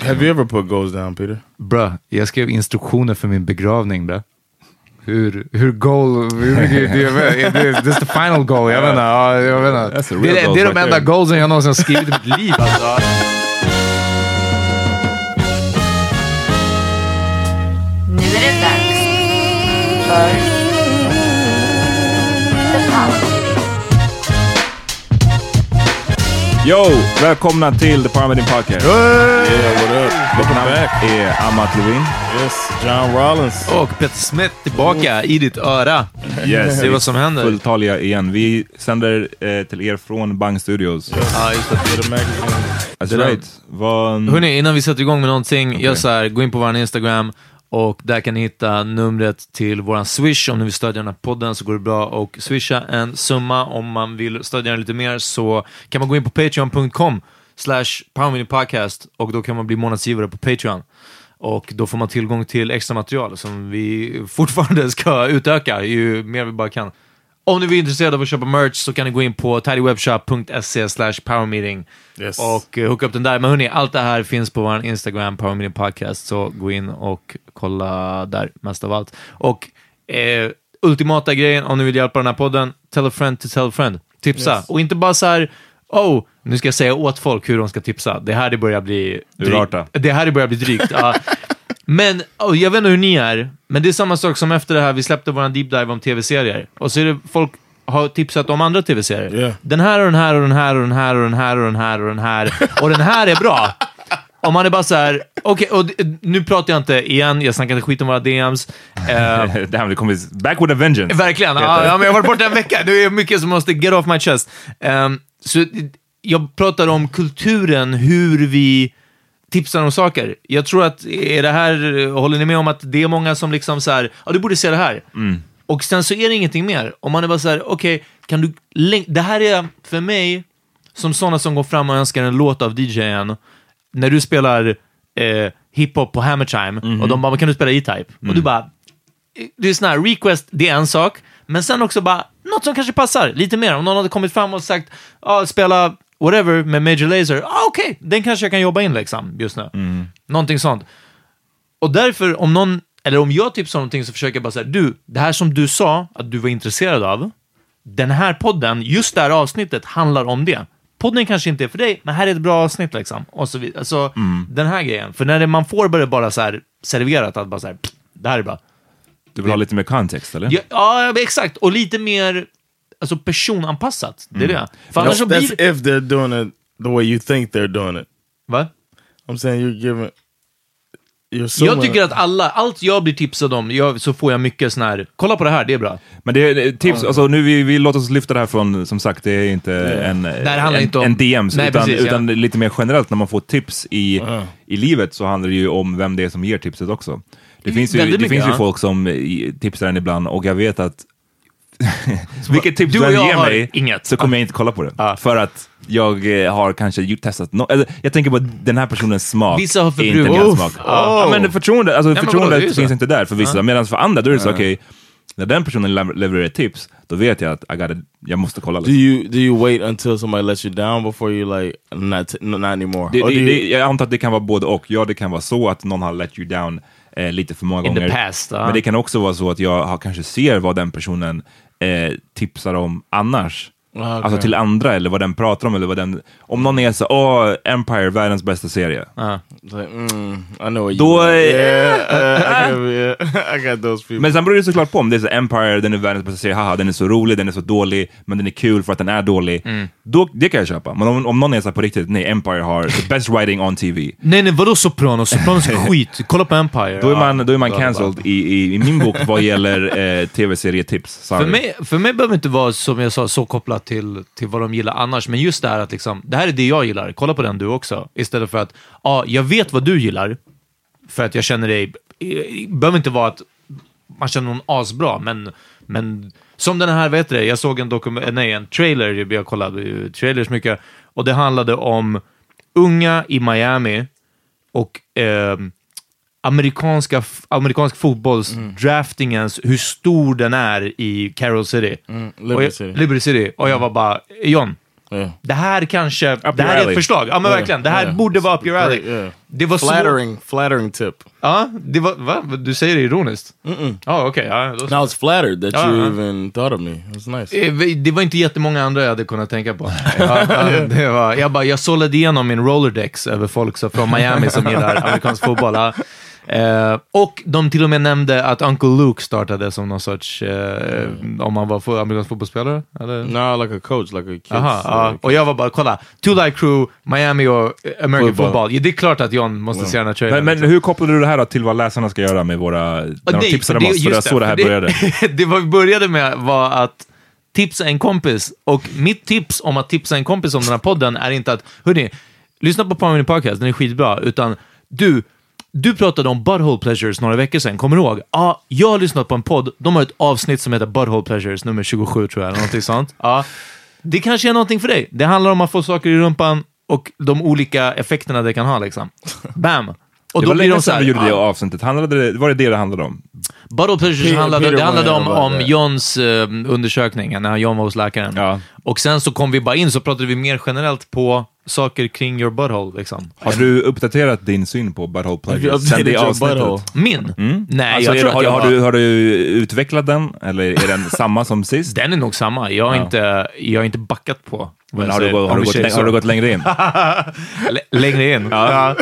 Have you ever put goals down Peter? Bra, jag skrev instruktioner för min begravning bra. Hur, hur goal, hur mycket, det, det, det, this the final goal, jag vet inte. Ja, jag vet inte. Det, är- det är de enda goalsen jag någonsin skrivit i mitt liv alltså. Nu är det dags för The Power Yo! Välkomna till The Power Meeting Podcast. Yeah, what up? Welcome namn back. är Amat Levin. Yes, John Rollins. Och Peter Smith tillbaka i ditt öra. Yes, Det är vad som händer. Fulltaliga igen. Vi sänder eh, till er från Bang Studios. Ja, just det. That's right. Hörni, innan vi sätter igång med någonting, gör så här, gå in på vår Instagram och där kan ni hitta numret till våran Swish. Om ni vill stödja den här podden så går det bra och swisha en summa. Om man vill stödja den lite mer så kan man gå in på patreon.com slash podcast och då kan man bli månadsgivare på Patreon. Och då får man tillgång till extra material som vi fortfarande ska utöka ju mer vi bara kan. Om ni är intresserade av att köpa merch så kan ni gå in på tidywebshop.se slash powermeeting Yes. och eh, hooka upp den där. Men hörni, allt det här finns på vår Instagram, Power Meeting Podcast, så gå in och kolla där mest av allt. Och eh, ultimata grejen, om ni vill hjälpa den här podden, tell a friend to tell a friend. Tipsa. Yes. Och inte bara så här, oh, nu ska jag säga åt folk hur de ska tipsa. Det här det börjar bli... Urarta. Det här det börjar bli drygt. ja. Men, oh, jag vet inte hur ni är, men det är samma sak som efter det här, vi släppte vår deep dive om tv-serier. Och så är det folk har tipsat om andra tv-serier. Yeah. Den här och den här och den här och den här och den här och den här och den här och den här är bra. Om man är bara så här, okej, och d- nu pratar jag inte igen, jag snackar inte skit om våra DMs. Eh, Damn, det kommer back with a vengeance. verkligen, ja, men jag har varit borta en vecka, det är mycket som måste get off my chest. Ehm, så jag pratar om kulturen, hur vi tipsar om saker. Jag tror att, är det här, håller ni med om att det är många som liksom så här, ja du borde se det här. Och sen så är det ingenting mer. Om man är bara så här, okej, kan du, det här är för mig som sådana som går fram och önskar en låt av DJen. När du spelar eh, hiphop på Hammer Time och de bara, kan du spela E-Type? Och du bara, det är sån här request, det är en sak, men sen också bara något som kanske passar lite mer. Om någon hade kommit fram och sagt, ah, spela whatever med Major Lazer, ah, okej, den kanske jag kan jobba in liksom just nu. Någonting sånt. Och därför, om någon, eller om jag tipsar om någonting så försöker jag bara säga, du, det här som du sa att du var intresserad av, den här podden, just det här avsnittet handlar om det. Podden kanske inte är för dig, men här är ett bra avsnitt liksom. Och så vidare. Alltså, den här grejen. För när det, man får bara, bara så här serverat att bara så här, "Pff, det här är bra. Du vill ha lite mer kontext, eller? Ja, ja, exakt. Och lite mer alltså, personanpassat. Det är det. För annars så blir that's det... if they're doing it the way you think they're doing it. Va? I'm saying you're giving You're Jag tycker att alla, allt jag blir tipsad om, jag, så får jag mycket sån här, kolla på det här, det är bra. Men det är tips, alltså nu vi, vi låter oss lyfta det här från, som sagt, det är inte en, här handlar en, inte om- en DMs, Nej, utan, precis, ja. utan lite mer generellt när man får tips i, i livet så handlar det ju om vem det är som ger tipset också. Det finns ju, det mycket, finns ju ja. folk som eh, tipsar en ibland och jag vet att vilket tips Du du och än jag ger har mig inget. så kommer jag inte kolla på det. För att jag eh, har kanske testat, no, eller, jag tänker på den här personens smak Vissa har förbrukat- smak. Ja, men förtroende, alltså, förtroendet det är ju så. finns inte där för vissa, medan för andra då är det så okej, när den personen lever- levererar tips, då vet jag att I gotta, jag måste kolla. Do Liksom. you do you wait until somebody lets you down before you like not not anymore? Det, det, do you- det, jag antar att det kan vara både och. Ja, det kan vara så att någon har let you down eh, lite för många In the gånger. past, ja. Men det kan också vara så att jag har, kanske ser vad den personen eh, tipsar om annars. Ah, Alltså till andra, eller vad den pratar om. Eller vad den, om någon är så åh, Empire, världens bästa serie. Like, mm, Då, yeah, I, got, those people. Men sen beror det såklart på om det är så Empire, den är världens bästa serie, haha, den är så rolig, den är så dålig, men den är kul för att den är dålig. Mm. Då, det kan jag köpa. Men om, om någon är så på riktigt, nej, Empire har the best writing on TV. Nej nej, vadå Sopranos? Sopranos är skit. Kolla på Empire. Då är man, då är man cancelled i, i, i min bok vad gäller eh, tv-serietips. För mig, för mig behöver det inte vara, som jag sa, så kopplat till, till vad de gillar annars, men just det här att liksom, det här är det jag gillar, kolla på den du också. Istället för att, ja, jag vet vad du gillar, för att jag känner dig, behöver inte vara att man känner någon asbra, men, men som den här, vet du det, jag såg en dokument, nej, en trailer, jag kollade trailers mycket, och det handlade om unga i Miami och ehm, amerikanska, amerikansk fotbollsdraftingens, hur stor den är i Carroll City. Liberty och jag, City. Liberty City. Och jag var bara, John, yeah. det här kanske, det your här är ett förslag. Ja men Yeah, verkligen, det här yeah. borde vara up your alley. Det var. Flattering, flattering tip. Ja, det var, va? Du säger det ironiskt? Ja, okej. ja, då- And I was flattered that Uh, you uh. even thought of me. It was nice. Eh, Det var inte jättemånga andra jag hade kunnat tänka på. Ja, ja, det var, jag, bara, jag sållade igenom min Rolodex över folk så från Miami som gillar amerikansk fotboll. Eh, och de till och med nämnde att Uncle Luke startade som någon sorts, eh, om han var amerikansk fotbollsspelare? Eller? No, like a coach, like a kid. Aha, ja. Och jag var bara, kolla, Two Light Crew, Miami och American Football. Football. Ja, det är klart att John måste se den här trailern. men, men hur kopplar du det här då till vad läsarna ska göra med våra... När de Nej, tipsar för om oss? För det så det här började. det var, vi började med var att tipsa en kompis. Och mitt tips om att tipsa en kompis om den här podden är inte att, hörni, lyssna på Power Podcast, den är skitbra, utan du, du pratade om Butthole Pleasures några veckor sedan, kommer du ihåg? Ja, jag har lyssnat på en podd, de har ett avsnitt som heter Butthole Pleasures, nummer 27 tror jag, eller någonting sånt. Ja, det kanske är någonting för dig. Det handlar om att få saker i rumpan och de olika effekterna det kan ha liksom. Bam! Och Det var länge sedan vi gjorde det ja. avsnittet. Handlade det, var det det det handlade om? Bottle Pleasures handlade, Peter det handlade om, om bara, Johns eh, undersökning, när John var hos läkaren. Ja. Och sen så kom vi bara in, så pratade vi mer generellt på saker kring your butthole. Liksom. Har du uppdaterat din syn på Butthole Pleasures sen det avsnittet? Min? Nej, Alltså, jag tror det, att har, jag har, du, har du utvecklat den, eller är den samma som sist? Den är nog samma. Jag har, Ja. inte, jag har inte backat på. Men har, du, har, du gått, har du gått längre in? L- längre in? Ja.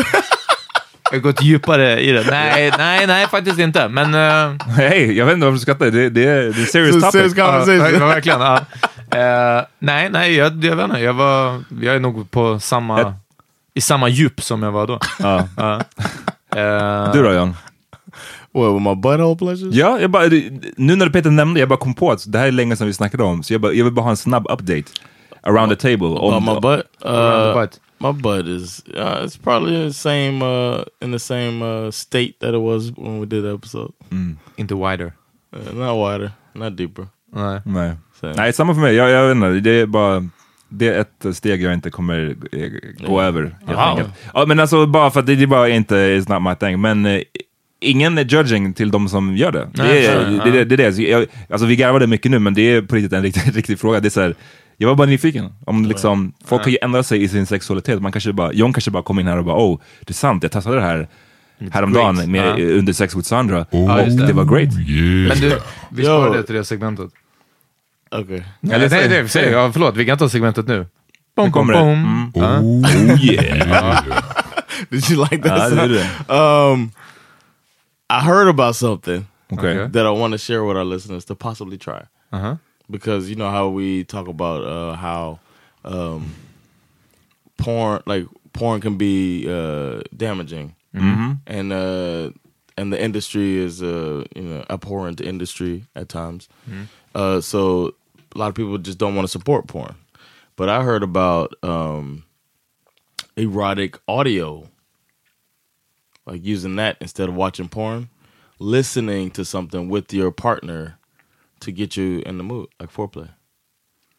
Har gått djupare i det. Nej, nej, nej, faktiskt inte. Men... eh, Hej, jag vet inte varför du skrattar. Det, det, är- det är serious topic. serious conversation. Ja, verkligen. Eh, nej, nej, jag, jag vet inte. Jag, var, jag är nog på samma, i samma djup som jag var då. Eh, Du då Jan? What, with my butthole pleasures? Ja, jag bara, nu när Peter nämnde, jag bara kom på att det här är länge sedan vi snackade om, så jag, bara, jag vill bara ha en snabb update around the table. Oh, Om, my butt? around the Uh, butt. My butt is, uh, it's probably the same, uh, in the same uh, state that it was when we did the episode. Inte wider. Uh, not wider, not deeper. Nej. Nej. Så- Nej, samma för mig. Jag, jag vet inte, det är bara det är ett steg jag inte kommer eh, gå över. Wow. enkelt. Ja, men alltså bara för att det, det bara inte is not my thing. Men eh, ingen är judging till de som gör det. Nej, det, är, nej, det, det, det är det. Jag, alltså vi garvade mycket nu, men det är på riktigt en riktig, riktig fråga. Det är så här, jag var bara nyfiken. Om liksom, folk har ju ändrat sig i sin sexualitet. Man kanske bara, John kanske bara kom in här och bara oh, det är sant, jag testade det här häromdagen great. med, Ja. under sex with Sandra. Ja, och det. det. var great. Men du, vi sparar det till det segmentet. Okay. Eller nej, nej, säg, ja, förlåt, vi kan ta segmentet nu. Bom, kommer det. bom. Ja. Oh yeah! Did you like that? Gjorde det. Um, I heard about something Okej. Okay. that I want to share with our listeners to possibly try. Uh-huh. Because you know how we talk about uh, how um, porn, like porn, can be uh, damaging and uh, and the industry is uh, you know abhorrent industry at times. Uh, so a lot of people just don't want to support porn. But I heard about um, erotic audio, like using that instead of watching porn, listening to something with your partner to get you in the mood, like foreplay.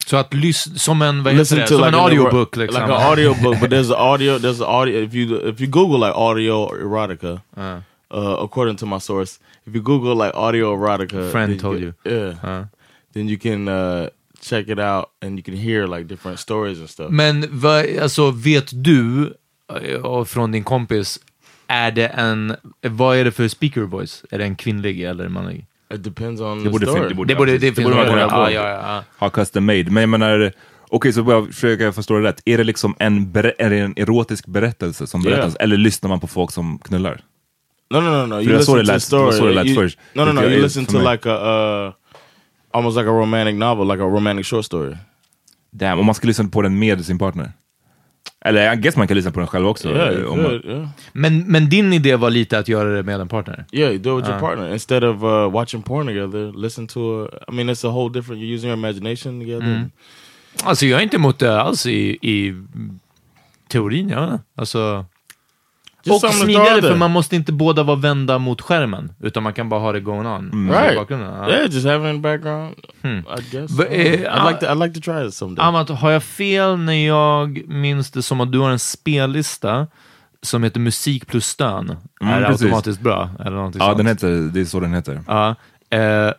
Så att lys- som en, vad heter Listen det? to Som like en an audiobook liksom. like an audiobook, but there's an audio. There's an audio. If you if you Google like audio erotica, uh, according to my source, if you Google like audio erotica, Friend told you, yeah, then you can uh, check it out and you can hear like different stories and stuff. Men vad, alltså, vet du, eh, från din kompis, är det en, vad är det för speaker voice? Är det en kvinnlig eller manlig? It depends on Det the story. det borde, Det borde, det borde man kunna ja, ja, ja. ha custom made. Men jag menar, okej så bara försöker jag förstå det rätt. Är det liksom en, är det en erotisk berättelse som Yeah. berättas? Eller lyssnar man på folk som knullar? No, no, no, no. You listen to the story. lät You- först. No, no, no. Jag You listen to like a uh, almost like a romantic novel, like a romantic short story. Damn, om man ska lyssna på den med sin partner. Eller I guess man kan lyssna på den själv också. Yeah, om man, yeah. Men, men din idé var lite att göra det med en partner? Yeah, you do it with Uh. your partner instead of uh, watching porn together. Listen to a. I mean, it's a whole different. You're using your imagination together. Mm. Alltså jag är inte emot det alls i, i teorin, jag vet inte. Alltså... Just och smidigare, för man måste inte båda vara vända mot skärmen, utan man kan bara ha det going on. Mm. Right. bakgrunden. Ja. Yeah, just having it in the background. Hmm. I guess. But, Uh, eh, I'd like to. I'd like to try it someday. Amat, har jag fel när jag minns det som att du har en spellista som heter musik plus stön? Mm, är det automatiskt bra? Eller ja, sånt? den heter, det är så den heter. Ja. Eh,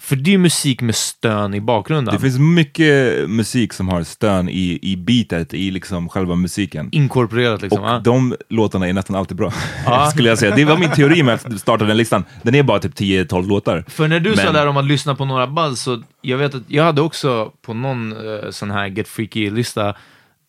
för det är musik med stön i bakgrunden. Det finns mycket musik som har stön i, i beatet, i liksom själva musiken. Inkorporerat liksom. Och ja. de låtarna är nästan alltid bra, Ja. skulle jag säga. Det var min teori med att starta den listan. Den är bara typ 10-12 låtar. För när du sa Men- där om att lyssna på några buzz, så jag vet att jag hade också på någon eh, sån här Get Freaky-lista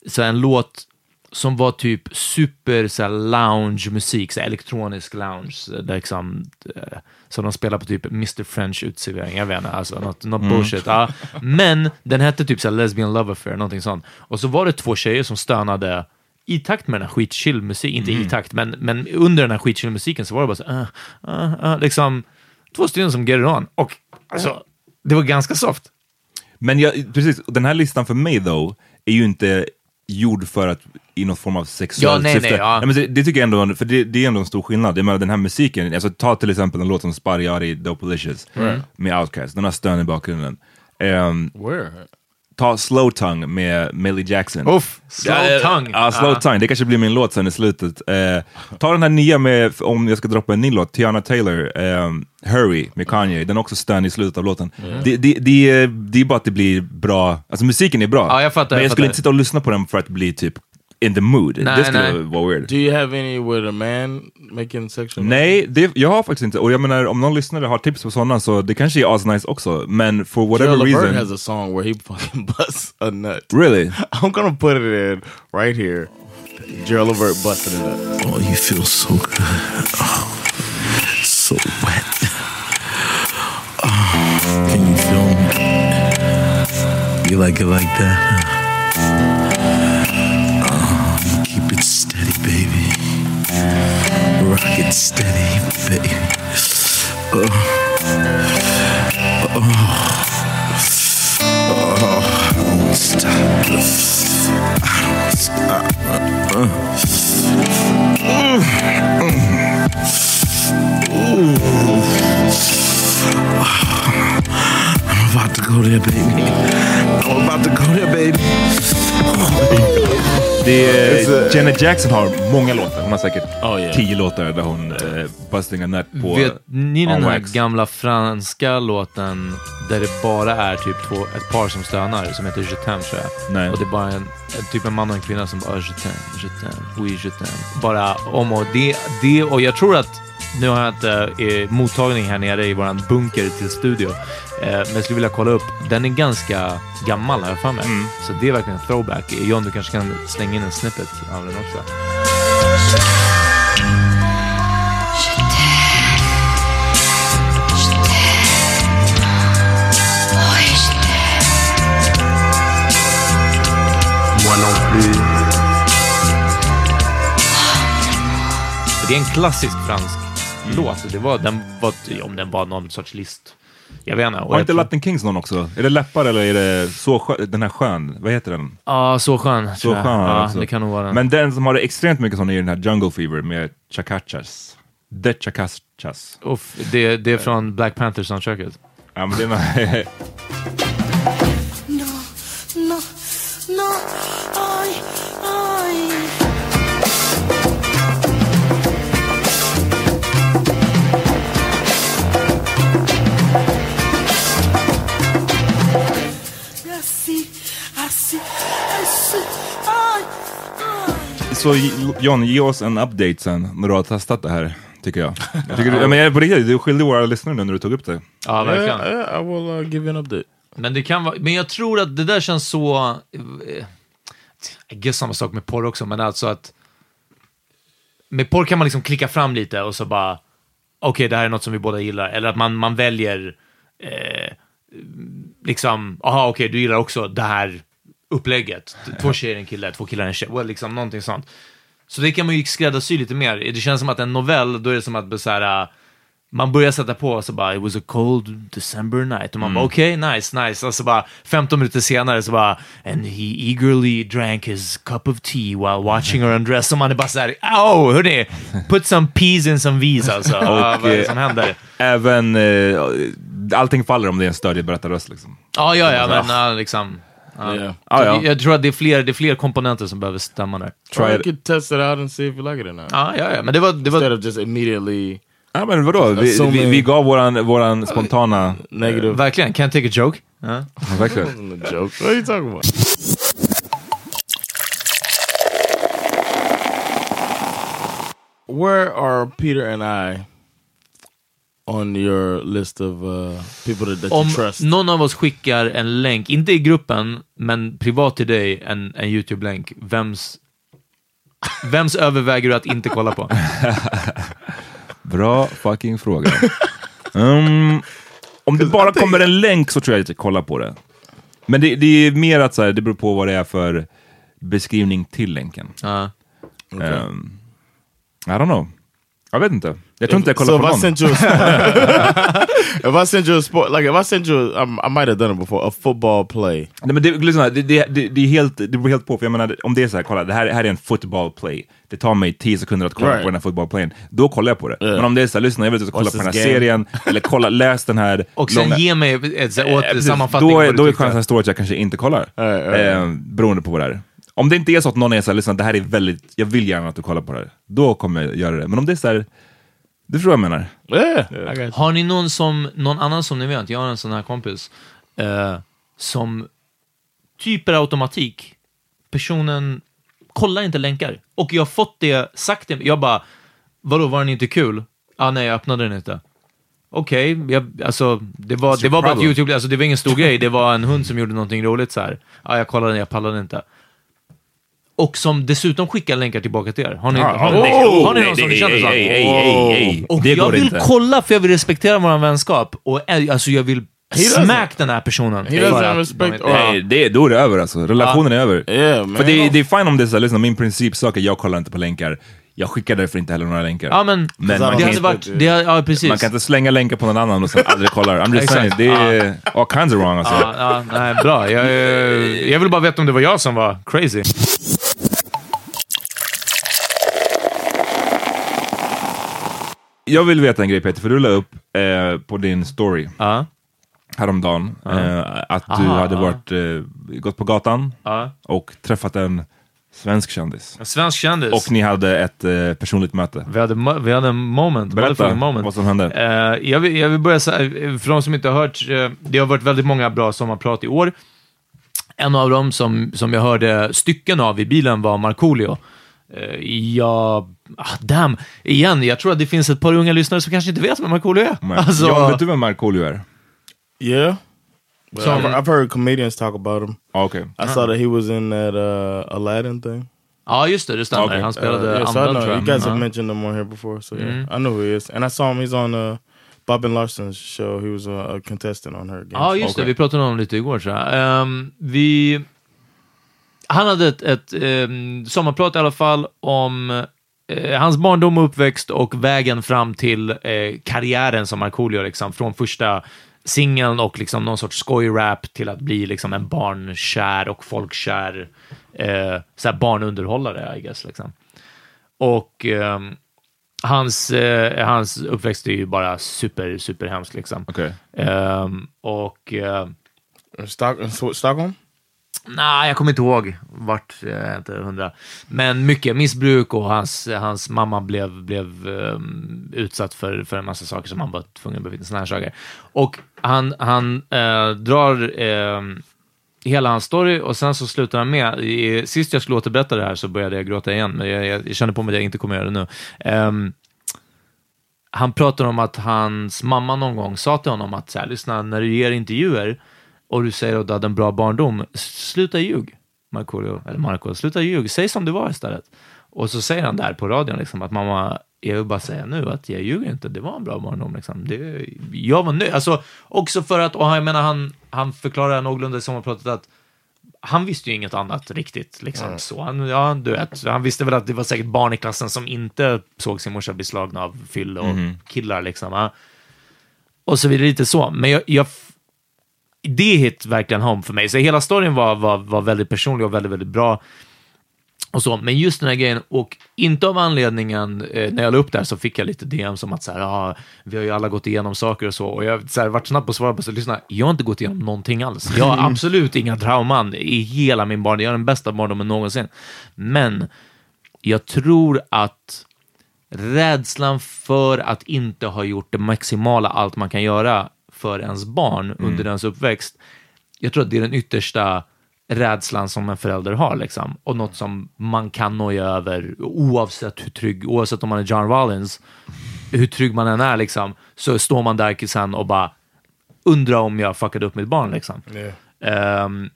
så en låt som var typ super så lounge-musik, så elektronisk lounge, där liksom, eh, som de spelar på typ Mr French utservering, jag vet inte, alltså något, något bullshit. Ja. Men den hette typ så Lesbian Love Affair, någonting sånt. Och så var det två tjejer som stönade i takt med den här skitchill musik, inte i takt, men, men under den här skitchill musiken så var det bara så, uh, uh, uh, liksom två stycken som get it on. Och alltså, det var ganska soft. Men jag, precis, den här listan för mig då är ju inte gjord för att i någon form av sexuellt Ja, nej, syfte. nej, ja. men det, det tycker jag ändå, för det, det är ändå en stor skillnad. Jag menar den här musiken, alltså ta till exempel en låt som Spariari, Dopalicious, med Outkast, den har stön i bakgrunden. Ehm, Where? Ta Slow Tongue med Millie Jackson. Uff, slow Ja, tongue. Ja, Slow Ah. Tongue. Det kanske blir min låt sen i slutet. Eh, ta den här nya med, om jag ska droppa en ny låt, Tiana Taylor, ehm, Hurry med Kanye. Den är också stön i slutet av låten. Det, det, det, är, det är bara att det blir bra, alltså musiken är bra. Ja, jag fattar, men jag jag skulle inte sitta och lyssna på den för att bli typ in the mood. Nej, det skulle nej. vara weird. Do you have any with a man making sexual? Nej, det, jag har faktiskt inte. Och jag menar, om någon lyssnare har tips på sådana så det kanske är asnice också. Men for whatever Gerald Levert reason... has a song where he fucking busts a nut. Really? I'm gonna put it in right here. Gerald Levert busting it up. Oh, you feel so good. Oh, so wet. Oh, can you feel me? You like it like that? Steady, baby. Oh. Oh. Oh, I won't stop. I don't stop. Uh. I'm about to go there, baby. I'm about to go there, baby. Det är, Janet Jackson har många låtar. Hon har säkert Oh, yeah. tio låtar där hon uh, busting a nut på Vet ni den här wax. gamla franska låten där det bara är typ två, ett par som stönar som heter Je t'aime tror jag. Nej. Och det är bara en, typ en man och en kvinna som bara Je t'aime, je t'aime, oui je t'aime. Bara om och det, det och jag tror att nu har jag inte eh, mottagning här nere i våran bunker till studio. Eh, men jag skulle vilja kolla upp. Den är ganska gammal jag för mig. Så det är verkligen en throwback. John, du kanske kan slänga in en snippet av den också. Det är en klassisk fransk låt. Det var, den var, om den var någon sorts list. Jag vet inte. Har inte tror- Latin Kings någon också? Är det läppar eller är det så skö- den här sjön? Vad heter den? Ja, så skön. Så skön Ja, också. det kan nog vara den. Men den som har det extremt mycket sån är den här Jungle Fever med Chakachas. The Chakachas. Uff, det, det är från Black Panther soundtracket. Ja, men det är Så John, ge oss en update sen när du har testat det här, tycker jag. jag tycker du, men jag, på riktigt, du skyllde våra lyssnare nu när du tog upp det. Ja, verkligen. Yeah, yeah, I will uh, give you an update. Men det kan vara, men jag tror att det där känns så, eh, I guess samma sak med porr också, men alltså att med porr kan man liksom klicka fram lite och så bara, okej, det här är något som vi båda gillar. Eller att man, man väljer, eh, liksom, aha, okej, du gillar också det här upplägget. Två tjejer, en kille, två killar, en tjej. Well, liksom någonting sånt. Så det kan man ju skräddarsy lite mer. Det känns som att en novell, då är det som att så här, äh, man börjar sätta på och så bara it was a cold December night och man bara okej, nice, nice. Och så bara 15 minuter senare så bara and he eagerly drank his cup of tea while watching her undress. Och man är bara såhär, oh, hörni, put some peas in some V's alltså. Ja, vad är det som händer? Även, eh, allting faller om det är en stöddig berättarröst liksom. Ja, ja, ja, men ja, liksom. Ja. Yeah. Ja, ja. Jag, tror att det är, fler, det är fler komponenter som behöver stämma där. Try Try you it. could test it out and see if you like it or not. Ja, ja, ja, men det var... Det var Instead of just immediately Ja men vadå, vi, Assuming- vi, vi gav våran, våran spontana... negative. verkligen, can't take a joke. Ja. Verkligen. joke. What are you talking about? Where are Peter and I on your list of uh, people that, that Om you trust? någon av oss skickar en länk, inte i gruppen, men privat till dig, en, en YouTube-länk, vems, vems överväger du att inte kolla på? Bra fucking fråga. Um, om det bara kommer en länk så tror jag att jag kollar på det. Men det, det är mer att så här, det beror på vad det är för beskrivning till länken. Ja. Um, I don't know. Jag vet inte. Jag tror inte jag kollar so på if I någon. sent you a sport, if I sent you a sport, like if I sent you, a, I, I might have done it before, a football play. Nej, men det, lyssna, det, det, det, det, är helt, det beror helt på, för jag menar, om det är så här, kolla, det här, här är en football play. Det tar mig 10 sekunder att kolla Right. på den här footballplayen. Då kollar jag på det. Yeah. Men om det är så här, lyssna, jag vill att du ska kolla på den här game. serien, eller kolla, läs den här Och sen långa... ge mig ett, Eh, åt, precis. sammanfattning. Då, är- då är chansen stor att jag kanske inte kollar. Ja, ja. Eh, beroende på vad det är. Om det inte är så att någon är så här, lyssna, det här är väldigt, jag vill gärna att du kollar på det här. Då kommer jag göra det. Men om det är så här, du förstår vad jag menar. Yeah, you. Har ni någon, som, någon annan som ni vet, jag har en sån här kompis, eh, som typ per automatik, personen kollar inte länkar. Och jag har fått det sagt till mig, jag bara, vadå var den inte kul? Ah, nej, jag öppnade den inte. Okej, jag- alltså det var, det var bara ett. YouTube, alltså det var ingen stor grej, det var en hund som gjorde någonting roligt så här. Ja, jag kollade, jag pallade inte. Och som dessutom skickar länkar tillbaka till er. Har ni, har, ni, har ni någon som ni känner så? Och jag vill kolla för jag vill respektera vår vänskap. Och alltså jag vill smack den här personen. He för doesn't att respect de inte- or- Nej, det, då är det över alltså. Relationen är över. För det, är- det är fine om det är såhär, lyssna, min principsak är jag kollar inte på länkar. Jag skickar därför inte heller några länkar. Ja, men, Men det man kan inte- varit... Det, ja, precis. Man kan inte slänga länkar på någon annan och sen aldrig kollar. I'm just saying, det är all kinds of wrong alltså. Ja, ja, nej, bra. Jag, eh, jag vill bara veta om det var jag som var crazy. Jag vill veta en grej Peter, för du la upp eh, på din story Ja, häromdagen eh, att du Aha, hade ja. varit, eh, gått på gatan och träffat en svensk kändis. En svensk kändis. Och ni hade ett eh, personligt möte. vi, hade, vi hade en moment. Berätta moment. vad som hände. Eh, jag, vill, jag vill börja säga, för de som inte har hört, eh, det har varit väldigt många bra sommarprat i år. En av dem som, som jag hörde stycken av i bilen var Markoolio. Uh, ja, ah, damn, igen, jag tror att det finns ett par unga lyssnare som kanske inte vet vem Markoolio är. Men, Alltså, John, vet du vem Markoolio är? Yeah. But So- I've, I've heard comedians talk about him. Ah, Okej. I saw that he was in that uh, Aladdin thing. Ja, just det, det stämmer. Okej. Han spelade Uh, yeah, so I anden, know tror you jag. guys have Ja. mentioned him on here before, so yeah, Mhm. I know who he is. And I saw him. He's on uh, Bob and Larson's show. He was a, a contestant on her. Games. Ja, just det. Okej. Vi pratade om det lite igår, tror jag. Ehm, vi... Han hade ett, ett um, sommarprat i alla fall om hans barndom och uppväxt och vägen fram till eh, karriären som Markoolio, liksom, från första singeln och liksom någon sorts skojrap till att bli liksom en barnkär och folkkär eh, så barnunderhållare, I guess. Liksom. Och ehm, hans, eh, hans uppväxt är ju bara super, super hemsk liksom. Okej. Ehm, och eh, Stock, Sto- Stockholm? Nej, jag kommer inte ihåg vart, jag är inte hundra. Men mycket missbruk och hans, hans mamma blev, blev um, utsatt för, för en massa saker som han var tvungen att bevittna, såna här saker. Och han, han uh, drar uh, hela hans story och sen så slutar han med, i, sist jag skulle återberätta det här så började jag gråta igen, men jag, jag, jag känner på mig att jag inte kommer göra det nu. Um, han pratar om att hans mamma någon gång sa till honom att så här, lyssna, när du ger intervjuer och du säger att du hade en bra barndom, sluta ljug, Markoolio, eller Marco, sluta ljug, säg som det var istället. Och så säger han där på radion liksom, att mamma, jag vill bara säga nu att jag ljuger inte, det var en bra barndom. Liksom. Det, jag var nöjd. Alltså, också för att, och jag menar, han, han förklarar någorlunda i sommarpratet att han visste ju inget annat riktigt. Liksom. Så han, ja, du vet, han visste väl att det var säkert barn i klassen som inte såg sin morsa bli slagna av fyll och killar. Liksom, ja. Och så vidare, lite så. Men jag, jag, det hit verkligen home för mig. Så hela storyn var, var, var väldigt personlig och väldigt, väldigt bra. Och så, men just den här grejen, och inte av anledningen, eh, när jag la upp det här så fick jag lite DM som att så här, ah, vi har ju alla gått igenom saker och så, och jag så här, varit snabb på att svara på så lyssna, jag har inte gått igenom någonting alls. Jag har absolut inga trauman i hela min barndom, jag har den bästa barndomen någonsin. Men jag tror att rädslan för att inte ha gjort det maximala allt man kan göra för ens barn under ens uppväxt, jag tror att det är den yttersta rädslan som en förälder har liksom. och något som man kan noja över oavsett hur trygg, oavsett om man är John Rollins, hur trygg man än är liksom, så står man där sen och bara undrar om jag fuckade upp mitt barn liksom. Ehm,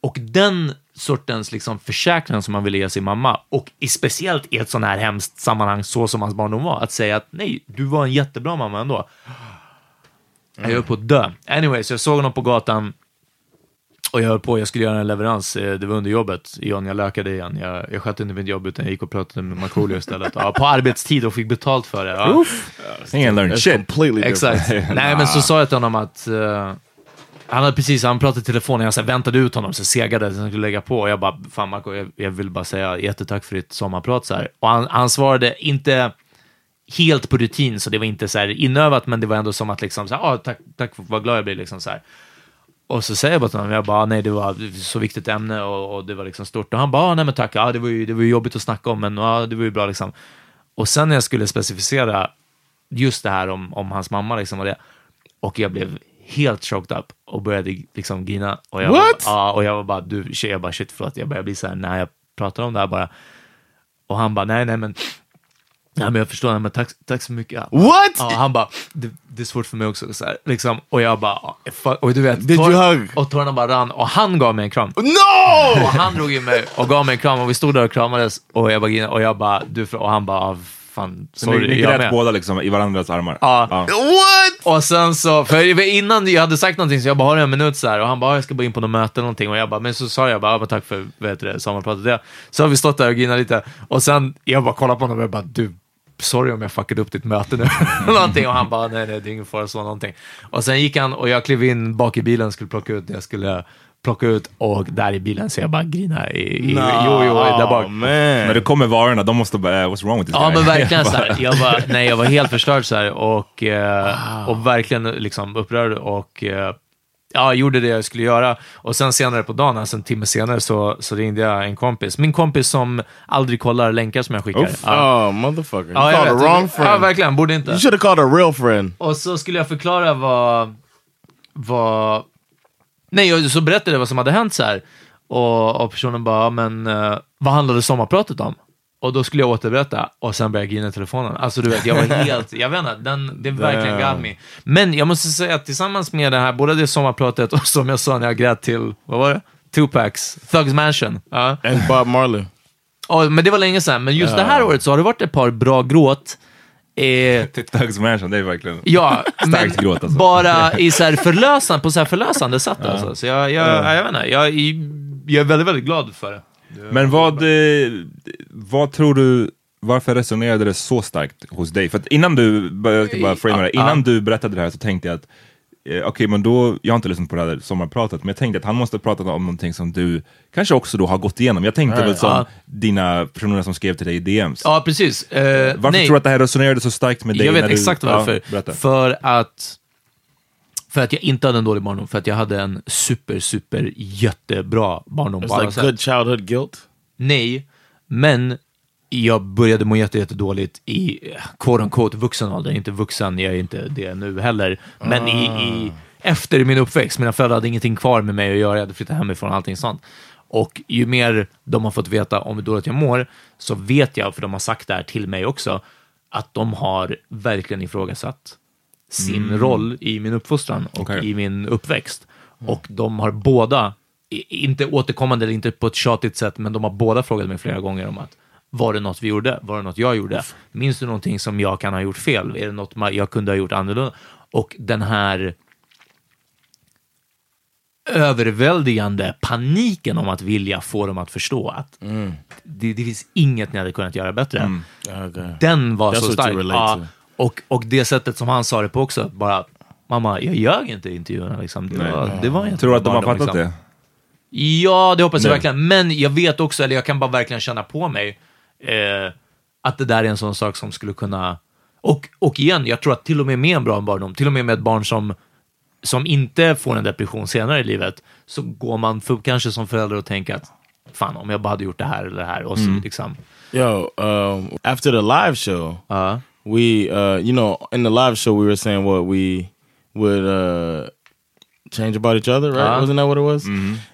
och den sortens liksom försäkran som man ville ge sin mamma, och i, speciellt i ett sån här hemskt sammanhang så som hans barndom var, att säga att nej, du var en jättebra mamma ändå. Jag höll på att dö. Anyway, så jag såg honom på gatan och jag höll på, jag skulle göra en leverans, eh, det var under jobbet. John, jag lökade igen. Jag, jag skötte inte mitt jobb utan jag gick och pratade med Markoolio istället. Ja, på arbetstid och fick betalt för det. Ja. Ingen learn shit. Exakt. Nej, men så sa jag till honom att eh, han hade precis, han pratade i telefon och jag så här, väntade ut honom, så segade så han skulle lägga på. Och jag bara, fan Marco, jag, jag vill bara säga jättetack för ditt sommarprat. Så här. Och han, han svarade inte helt på rutin, så det var inte så här inövat, men det var ändå som att liksom, så här, ah, tack, tack, vad glad jag blir. Liksom, så här. Och så säger jag bara till honom, jag bara, nej det var så viktigt ämne och, och det var liksom stort. Och han bara, ah, nej men tack, ja, det, var ju, det var ju jobbigt att snacka om, men ja, det var ju bra liksom. Och sen när jag skulle specificera just det här om, om hans mamma liksom och det, och jag blev helt choked up och började liksom grina. Och jag What? Var, ja, och jag var bara, du, jag bara shit förlåt, jag började bli så här när jag pratar om det här bara. Och han bara, nej, nej, men Ja, men jag förstår, men tack, tack så mycket. What? Ja, han bara, det, det är svårt för mig också. Så här, liksom, och jag bara, och du vet, Did you hug? och tårarna bara rann och han gav mig en kram. No! Och han drog in mig och gav mig en kram och vi stod där och kramades och jag bara, och jag bara, du, och han bara, "Ah, fan, Så ni, sorry. ni jag grät med." båda liksom i varandras armar? Ja. What? Och sen så, för innan jag hade sagt någonting så jag bara, har du en minut så här? Och han bara, jag ska bara in på något möte eller någonting. Och jag bara, men så sa jag bara, ja, men tack för det, sommarpratet. Det. Så har vi stått där och grinat lite. Och sen, jag bara kollade på honom och jag bara, du, sorry om jag fuckade upp ditt möte nu. någonting. Och han bara, nej, nej, det är ingen fara, så någonting. Och sen gick han och jag klev in bak i bilen och skulle plocka ut det jag skulle plocka ut och där i bilen så jag bara grina i, i jo, jo, där bak. Man. När det kommer varorna, de måste bara, eh, what's wrong with this Ja, guy? men verkligen så här. Jag var, nej, jag var helt förstörd så här och, eh, och verkligen liksom upprörd och eh, ja, gjorde det jag skulle göra. Och sen senare på dagen, alltså en timme senare, så, så ringde jag en kompis. Min kompis som aldrig kollar länkar som jag skickar. Oof. Ja. Oh, motherfucker. You Ja, jag called the wrong Ja, friend. verkligen. Borde inte. you should have called a real friend. Och så skulle jag förklara vad... vad nej, och så berättade jag vad som hade hänt så här. Och, och personen bara, "Ja, men uh, vad handlade sommarpratet om? Och då skulle jag återberätta och sen började jag grina i telefonen. Alltså du vet, jag var helt, jag vet inte, den, det verkligen got me. Men jag måste säga att tillsammans med det här, både det sommarpratet och som jag sa när jag grät till, vad var det? Tupacs, Thugs Mansion. Ja. And Bob Marley. Ja, men det var länge sedan. Men just det här året så har det varit ett par bra gråt. Eh, Thugs Mansion, det är verkligen... Ja, Starkt gråt, alltså. bara i så här förlösan, på så här förlösande sätt. Alltså. Så jag, jag, jag vet inte, jag, jag är väldigt, väldigt glad för det. Men vad, eh, vad tror du varför resonerade det så starkt hos dig? För att innan du, jag ska bara framea det, innan du berättade det här så tänkte jag att eh, Okej, men då, jag har inte lyssnat på det här sommarpratet, men jag tänkte att han måste ha pratat om någonting som du kanske också då har gått igenom. Jag tänkte väl som Ja. dina personer som skrev till dig i DMs. Ja, precis. Eh, Varför nej. tror du att det här resonerade så starkt med dig? Jag vet när du, exakt varför. Ja, för att för att jag inte hade en dålig barndom, för att jag hade en super, super jättebra barndom. It's like good childhood guilt. Nej, men jag började må jätte, jättedåligt i quote unquote vuxen ålder. Inte vuxen, jag är inte det nu heller. Men i, i, efter min uppväxt, mina föräldrar hade ingenting kvar med mig att göra, jag hade flyttat hemifrån och allting sånt. Och ju mer de har fått veta om hur dåligt jag mår, så vet jag, för de har sagt det här till mig också, att de har verkligen ifrågasatt sin roll i min uppfostran och Okej. i min uppväxt. Och de har båda, inte återkommande eller inte på ett tjatigt sätt, men de har båda frågat mig flera gånger om att var det något vi gjorde? Var det något jag gjorde? Minns du någonting som jag kan ha gjort fel? Är det något jag kunde ha gjort annorlunda? Och den här överväldigande paniken om att vilja få dem att förstå att det, det finns inget ni hade kunnat göra bättre. Okay. Den var That's så stark. Ja. Och, och det sättet som han sa det på också, bara mamma, jag ljög inte i intervjuerna. Liksom. Det, var, det var inte Tror du att de har fattat liksom. det? Ja, det hoppas jag Nej. verkligen. Men jag vet också, eller jag kan bara verkligen känna på mig, eh, att det där är en sån sak som skulle kunna... Och, och igen, jag tror att till och med med en bra barndom, till och med med ett barn som, som inte får en depression senare i livet, så går man för, kanske som förälder och tänker att fan, om jag bara hade gjort det här eller det här. Och så liksom... Yo, um, after the live show, Ja. We, uh, you know, in the live show, we were saying what we would uh, change about each other, right? Uh-huh. Wasn't that what it was?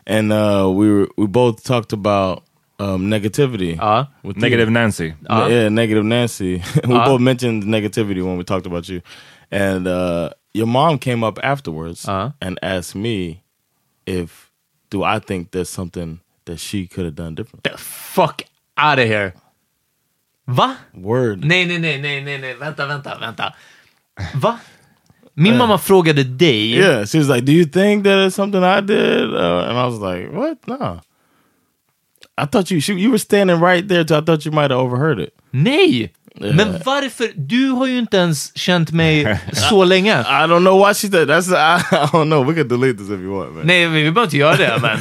And uh, we were we both talked about um, negativity. Ja. with you. Negative Nancy. N- Yeah, negative Nancy. we both mentioned negativity when we talked about you, and uh, your mom came up afterwards and asked me if do I think there's something that she could have done different. The fuck out of here. Va? Word. Nej, nej, nej, nej, nej, nej, vänta, vänta, vänta. Va? Min mamma frågade dig. Yeah, she was like, "Do you think that it's something I did?" Uh, and I was like, "What? No." I thought you she, you were standing right there, so I thought you might have overheard it. Nej! Yeah. Men varför? Du har ju inte ens känt mig så länge. I don't know why she said that's. I, I don't know. We could delete this if you want, man. Nej, vi behöver inte göra det, men...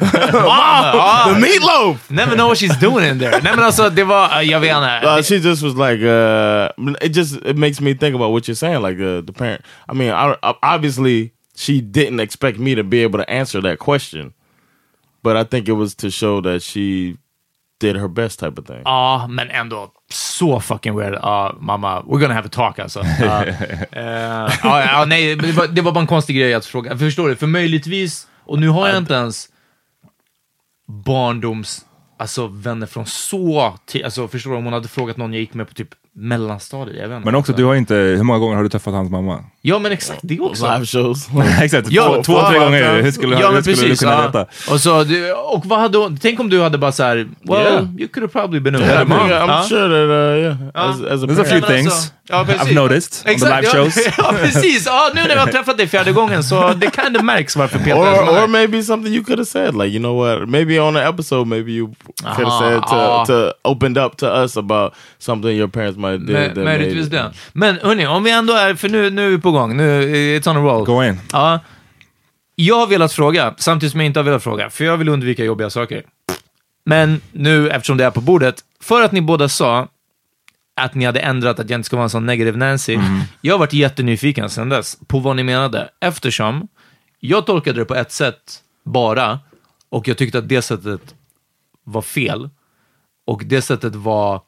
Mamma! ja. the meatloaf. Never know what she's doing in there. Nej, men alltså, det var... Jag vet inte. Uh, she just was like, uh, it just it makes me think about what you're saying. Like uh, the parent. I mean, I- obviously she didn't expect me to be able to answer that question, but I think it was to show that she did her best type of thing. Ja, men ändå så fucking weird. Ja, mamma, we're gonna have a talk alltså. Ja, ja, nej, det var, det var bara en konstig grej att fråga. Förstår du? För möjligtvis, och nu har jag inte ens barndoms, alltså vänner från så alltså förstår du? Om hon hade frågat någon jag gick med på typ mellanstadiet, jag vet inte. Men också, du har inte, hur många gånger har du träffat hans mamma? Ja, men exakt, det också. Live shows. Exakt, Ja, två, två, tre gånger. Hur skulle, ja, hur skulle precis, du kunna ja. veta? Och, så, och vad hade hon, tänk om du hade bara så här, well, Yeah. you could have probably been a Yeah, mom. I'm Ja. sure that uh, yeah, as, as a There's a few things alltså, ja. I've noticed on the live shows. Ja, precis. Ja, nu när vi har träffat dig fjärde gången så det kind of märks varför Peter or, or maybe something you could have said, like you know what? Maybe on an episode, maybe you could have said to, to opened up to us about something your parents have did. Mö- Möjligtvis det. Men hörni, om vi ändå är, för nu, nu är vi på gång, nu, it's on a roll. Go in. Ja. Jag har velat fråga, samtidigt som jag inte har velat fråga, för jag vill undvika jobbiga saker. Men nu, eftersom det är på bordet, för att ni båda sa att ni hade ändrat att jag inte ska vara en sån negative Nancy. Jag har varit jättenyfiken sedan dess på vad ni menade, eftersom jag tolkade det på ett sätt bara, och jag tyckte att det sättet var fel. Och det sättet var,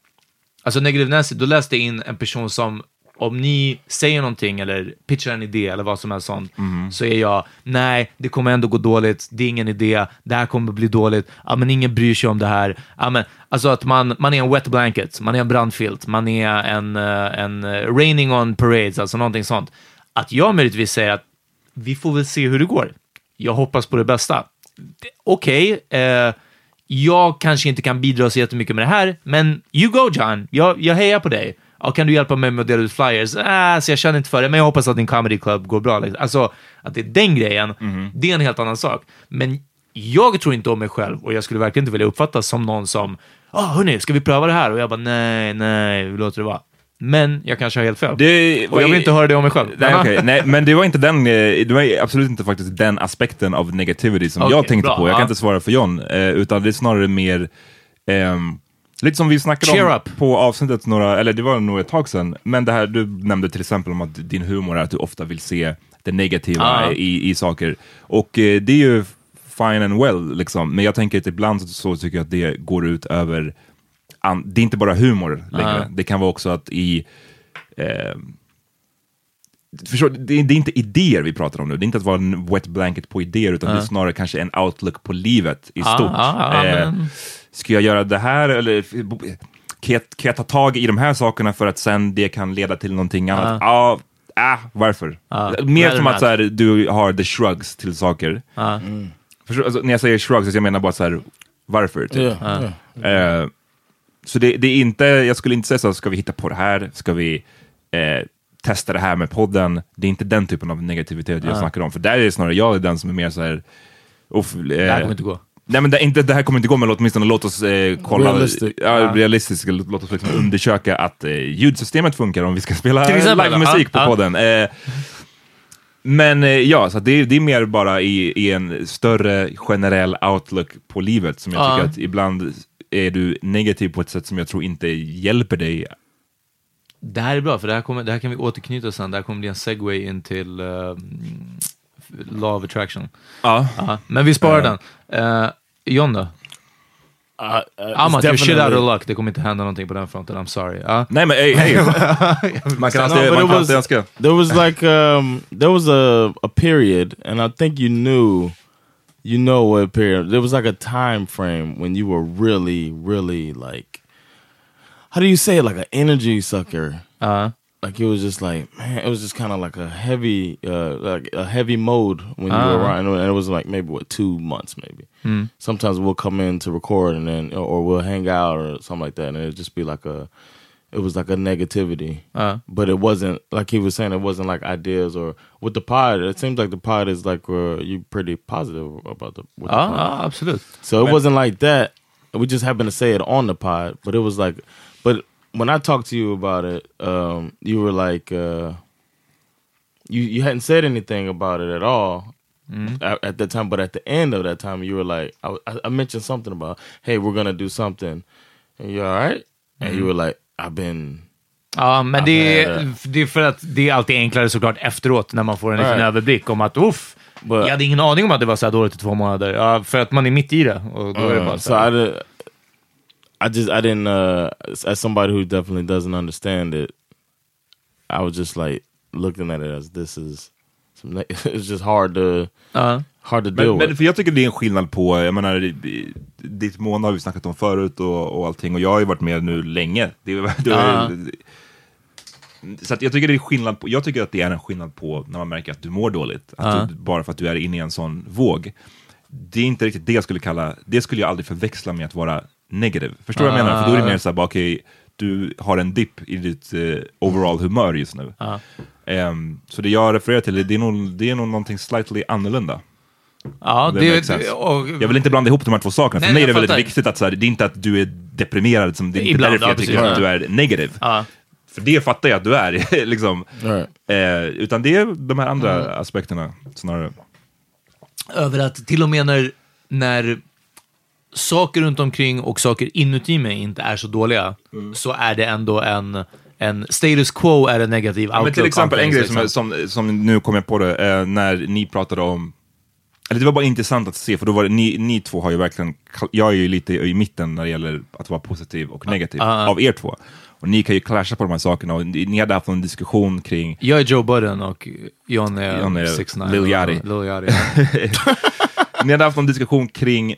alltså negative Nancy, då läste jag in en person som, om ni säger någonting eller pitchar en idé eller vad som helst sånt, så är jag, nej, det kommer ändå gå dåligt, det är ingen idé, det här kommer bli dåligt, ja men ingen bryr sig om det här. Ja, men, alltså att man, man är en wet blanket, man är en brandfilt, man är en, eh, en eh, raining on parades, alltså någonting sånt. Att jag möjligtvis säger att vi får väl se hur det går. Jag hoppas på det bästa. Okej, eh, jag kanske inte kan bidra så jättemycket med det här, men you go John, jag, jag hejar på dig. Ja, kan du hjälpa mig med att dela ut flyers? Ah, så jag känner inte för det, men jag hoppas att din comedy club går bra. liksom. Alltså, att det är den grejen, det är en helt annan sak. Men jag tror inte om mig själv och jag skulle verkligen inte vilja uppfattas som någon som ah, hörni, ska vi pröva det här? Och jag bara, nej, nej, vi låter det vara. Men jag kanske har helt fel. Det och jag vill inte höra det om mig själv. Nej, okej. Nej, men det var inte den, eh, det var absolut inte faktiskt den aspekten av negativity som Okej, jag tänkte bra, på. Jag ja. kan inte svara för John, eh, utan det är snarare mer ehm, Lite som vi snackade Cheer om up. på avsnittet, några, eller det var nog ett tag sedan, men det här du nämnde till exempel om att din humor är att du ofta vill se det negativa Ja. i, i saker. Och eh, det är ju fine and well, liksom. men jag tänker att ibland så, så tycker jag att det går ut över, an, det är inte bara humor längre, Ja. det kan vara också att i eh, Förstår, det, är, det är inte idéer vi pratar om nu, det är inte att vara en wet blanket på idéer, utan det är snarare kanske en outlook på livet i Ja, stort. ja, Eh, Ska jag göra det här, eller kan jag, kan jag ta tag i de här sakerna för att sen det kan leda till någonting annat? Ja, ah, varför? Ja, Mer som att så här, du har the shrugs till saker. Ja. Förstår, alltså, när jag säger shrugs, så jag menar bara så här, varför? Typ. Yeah, yeah. Så det, det är inte, jag skulle inte säga så, ska vi hitta på det här? Ska vi eh, testa det här med podden? Det är inte den typen av negativitet jag snackar om, för där är det snarare jag är den som är mer så här, uff, eh, Det här kommer inte gå. Nej men det, inte, det här kommer inte gå, men åtminstone låt oss eh, kolla, Realistic. ja, realistiskt, låt oss liksom undersöka att eh, ljudsystemet funkar om vi ska spela livemusik på ja. podden. Eh, men eh, ja, så det, det är mer bara i, i en större generell outlook på livet som jag Ja. tycker att ibland är du negativ på ett sätt som jag tror inte hjälper dig. Det här är bra, för det här, kommer, det här kan vi återknyta sen. Det här kommer bli en segway in till uh, Law of Attraction. Ja. Ja, men vi sparar den. Uh, John då? Uh, uh, it's I'm out your shit out of luck. Det kommer inte hända någonting på den fronten. I'm sorry. Ja. Nej men hej, hej. man kan alltid, No, önska. There was like um there was a a period and I think you knew you know what period. There was like a time frame when you were really really like how do you say it like an energy sucker. Ja. Like it was just like man, it was just kind of like a heavy uh like a heavy mode when you Ah. were around and it was like maybe what 2 months maybe. Mm. Sometimes we'll come in to record and then or we'll hang out or something like that and it'd just be like a it was like a negativity Ja. but it wasn't like he was saying it wasn't like ideas or with the pod it seems like the pod is like uh, you pretty positive about the, with the Ja, pod. ja, absolut. so it wasn't like that we just happened to say it on the pod but it was like but when i talked to you about it um you were like uh you you hadn't said anything about it at all at, at that time but at the end of that time you were like I, I, I mentioned something about hey we're gonna do something and you're all right and you were like i've been Ja, men det är det är för att det är alltid enklare såklart efteråt när man får en liten Right. överblick om att uff, jag hade ingen aning om att det var så här dåligt i två månader. Ja, för att man är mitt i det. Och då är det bara Uh, så so här. I did, I just I didn't uh as somebody who definitely doesn't understand it, I was just like looking at it as this is some it's just hard to Ja. Hard to deal Men, men för jag tycker det är en skillnad på, jag menar, ditt månad har vi snackat om förut och, och allting och jag har ju varit med nu länge. Det, det, Ja. Så jag tycker det är skillnad på, jag tycker att det är en skillnad på när man märker att du mår dåligt, att Ja. du, bara för att du är inne i en sån våg. Det är inte riktigt det jag skulle kalla, det skulle jag aldrig förväxla med att vara negativ. Förstår du vad jag menar? För då är det mer såhär, okej, du har en dipp i ditt eh, overall humör just nu. Ehm, så det jag refererar till, det är nog, det är nog någonting slightly annorlunda. Ja, Det det, och, Jag vill inte blanda ihop de här två sakerna. För Nej, mig är det väldigt viktigt att så här, det är inte att du är deprimerad, som, det är inte Ibland, därför ja, jag tycker precis. att du är negativ. ja. För det fattar jag att du är. liksom. Eh, utan det är de här andra aspekterna snarare. Över att till och med när, när saker runt omkring och saker inuti mig inte är så dåliga, Mm. så är det ändå en, en status quo är en negativ Ja, men till outlook exempel en grej som, liksom. som, som nu kom jag på det, eh, när ni pratade om eller det var bara intressant att se, för då var det, ni, ni två har ju verkligen, jag är ju lite i mitten när det gäller att vara positiv och negativ, ah. av er två. Och ni kan ju clasha på de här sakerna, och ni, hade haft en diskussion kring Jag är Joe Budden och John är, John är 6ix9ine. Lil Yachty. Lil Yachty. Ni hade haft en diskussion kring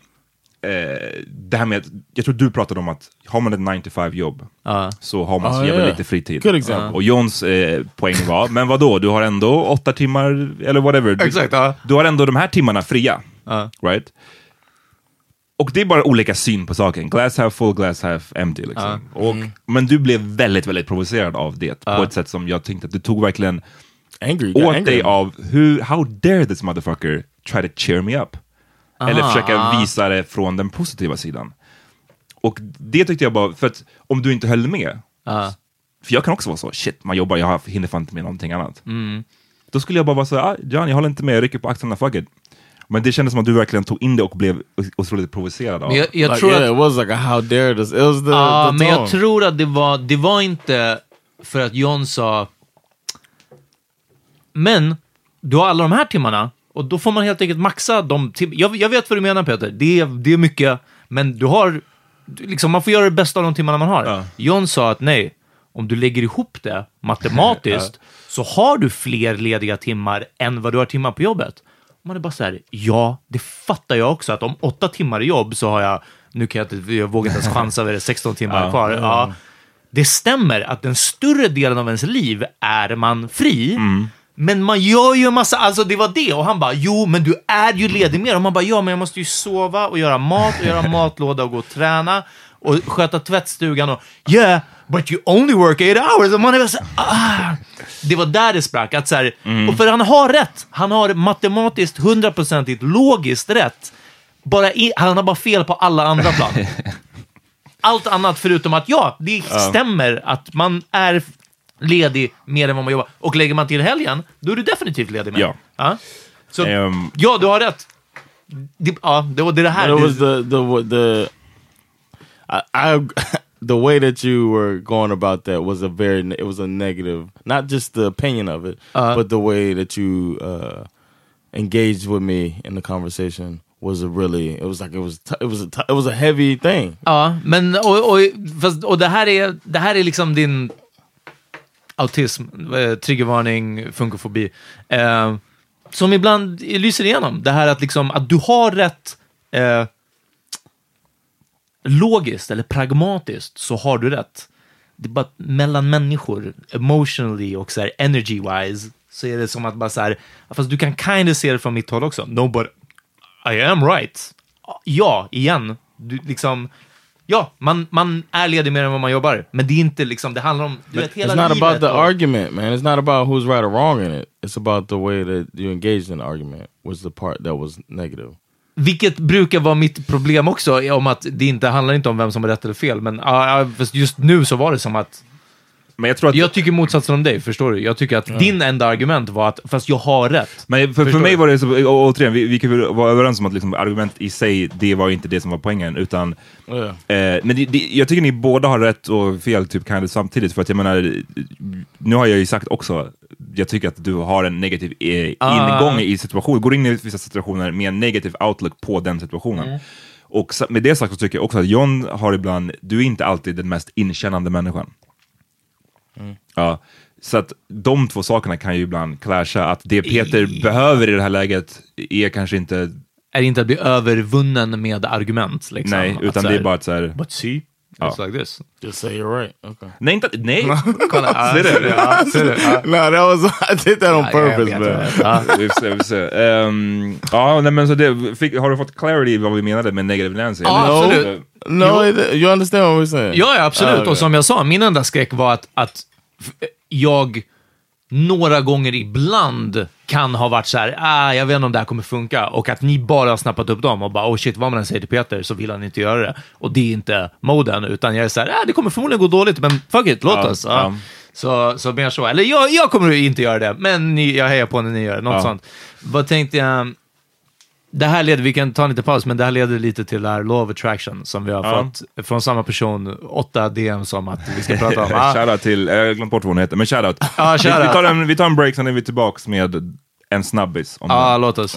eh, det här med, att- jag tror du pratade om att har man ett 9 to 5 jobb Ja. så har man så Ah, jävla yeah. lite fritid. Good example. Och Johns eh, poäng var, men vad då? du har ändå åtta timmar, eller whatever. Du, Exakt, du har ändå de här timmarna fria. Right? Och det är bara olika syn på saken. Glass half full, glass half empty. Liksom. Och, Men du blev väldigt, väldigt provocerad av det på ett sätt som jag tänkte att du tog verkligen Angry, åt angry. dig av hur, how dare this motherfucker try to cheer me up? Eller Ah, försöka visa det från den positiva sidan. Och det tyckte jag bara, för att om du inte höll med, Ja. för jag kan också vara så, shit, man jobbar, jag hinner fan inte med någonting annat. Mm. Då skulle jag bara vara så, ah, John, jag håller inte med, jag rycker på axlarna, fuck it. Men det kändes som att du verkligen tog in det och blev otroligt provocerad av Men jag, det. jag Like, tror yeah, att it was like a how dare this. It was the, Ja, the men jag tror att det var, det var inte för att John sa Men, du har alla de här timmarna och då får man helt enkelt maxa de tim- jag, jag vet vad du menar Peter, det är, det är mycket, men du har, du- liksom, man får göra det bästa av de timmarna man har. Ja. John sa att nej, om du lägger ihop det matematiskt så har du fler lediga timmar än vad du har timmar på jobbet. Man är bara så här, ja, det fattar jag också, att om åtta timmar i jobb så har jag, nu kan jag inte, jag vågar inte ens chansa över det, 16 timmar Ja. kvar. Ja. Det stämmer att den större delen av ens liv är man fri, men man gör ju en massa, alltså det var det, och han bara, jo, men du är ju ledig mer. Och man bara, ja, men jag måste ju sova och göra mat och göra matlåda och gå och träna och sköta tvättstugan och yeah, but you only work eight hours. Och man är så, ah. Det var där det sprack. Att så här, Och för han har rätt. Han har matematiskt hundraprocentigt logiskt rätt. Bara i, han har bara fel på alla andra plan. Allt annat förutom att ja, det stämmer att man är ledig mer än vad man jobbar. Och lägger man till helgen, då är du definitivt ledig mer. Ja. Så, Ehm, ja, du har rätt. Det, ja, det var det, är det här. It was the the the I, I the way that you were going about that was a very it was a negative, not just the opinion of it, Uh-huh. but the way that you uh, engaged with me in the conversation was a really it was like it was it was a it was a heavy thing. Ja, men och, och, fast, och det här är, det här är liksom din autism, eh, triggervarning, funkofobi, eh, som ibland lyser igenom. Det här att, liksom, att du har rätt eh, logiskt eller pragmatiskt så har du rätt. Det är bara mellan människor, emotionally och så här energy-wise, så är det som att bara så här, fast du kan kind of se det från mitt håll också. No, but I am right. Ja, igen. Du, liksom, ja, man, man är ledig mer än vad man jobbar. Men det är inte liksom, det handlar om, du vet, hela It's not about the och- argument, man. It's not about who's right or wrong in it. It's about the way that you engaged in the argument was the part that was negative. Vilket brukar vara mitt problem också, om att det inte handlar inte om vem som är rätt eller fel. Men fast just nu så var det som att, men jag tror att jag tycker motsatsen om dig, förstår du? Jag tycker att din enda argument var att, fast jag har rätt. Men för, för mig du? var det så, återigen, vi, vi kan vara överens om att liksom, argument i sig, det var inte det som var poängen, utan Yeah. eh, men det, det, jag tycker ni båda har rätt och fel typ kind of samtidigt, för att jag menar, nu har jag ju sagt också, jag tycker att du har en negativ eh, Ah. ingång i situationen, går in i vissa situationer med en negativ outlook på den situationen. Mm. Och med det sagt så tycker jag också att John har ibland, du är inte alltid den mest inkännande människan. Ja, så att de två sakerna kan ju ibland clasha. Att det Peter behöver i det här läget är kanske inte, Är inte att bli övervunnen med argument. Liksom. nej, utan så det är här, bara att så här, But see. It's like this. Just say you're right. Okay. nej, inte, nej, Kolla, Ser du? ser du? No, that was I did that on purpose, man. Ja. vi får se, vi får se. Ehm, ja, nej, men så det, fick, har du fått clarity vad vi menade med negative Nancy? Ja, Eller? absolut. No, you understand what we're saying? Ja, ja, absolut. Ah, okay. Och som jag sa, min enda skräck var att, att jag några gånger ibland kan ha varit så här, ah, jag vet inte om det här kommer funka, och att ni bara har snappat upp dem och bara, oh shit, vad man än säger till Peter så vill han inte göra det. Och det är inte moden, utan jag är så här, ah, det kommer förmodligen gå dåligt, men fuck it, låt Ja, oss. Ja. Så, så mer så. Eller jag, jag kommer inte göra det, men ni, jag hejar på när ni gör det. Något Ja. sånt. Vad tänkte jag? Det här leder, vi kan ta en liten paus, men det här leder lite till det här Law of Attraction som vi har Ja. fått från samma person, åtta DMs om att vi ska prata om. Ah, Shoutout till, jag har glömt bort vad hon heter, men shoutout. Vi, shoutout. vi, tar en, vi tar en break, sen är vi tillbaks med en snabbis. Om Ja, det. låt oss.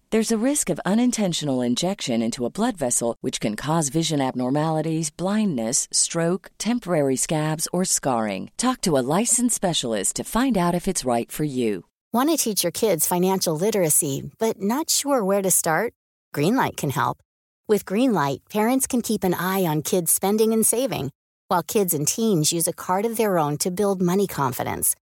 There's a risk of unintentional injection into a blood vessel, which can cause vision abnormalities, blindness, stroke, temporary scabs, or scarring. Talk to a licensed specialist to find out if it's right for you. Want to teach your kids financial literacy, but not sure where to start? Greenlight can help. With Greenlight, parents can keep an eye on kids' spending and saving, while kids and teens use a card of their own to build money confidence.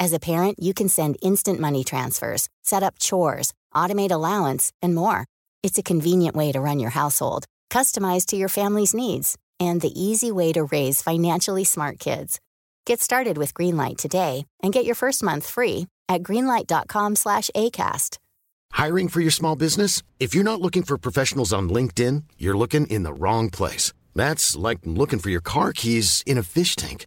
As a parent, you can send instant money transfers, set up chores, automate allowance, and more. It's a convenient way to run your household, customized to your family's needs, and the easy way to raise financially smart kids. Get started with Greenlight today and get your first month free at greenlight.com slash ACAST. Hiring for your small business? If you're not looking for professionals on LinkedIn, you're looking in the wrong place. That's like looking for your car keys in a fish tank.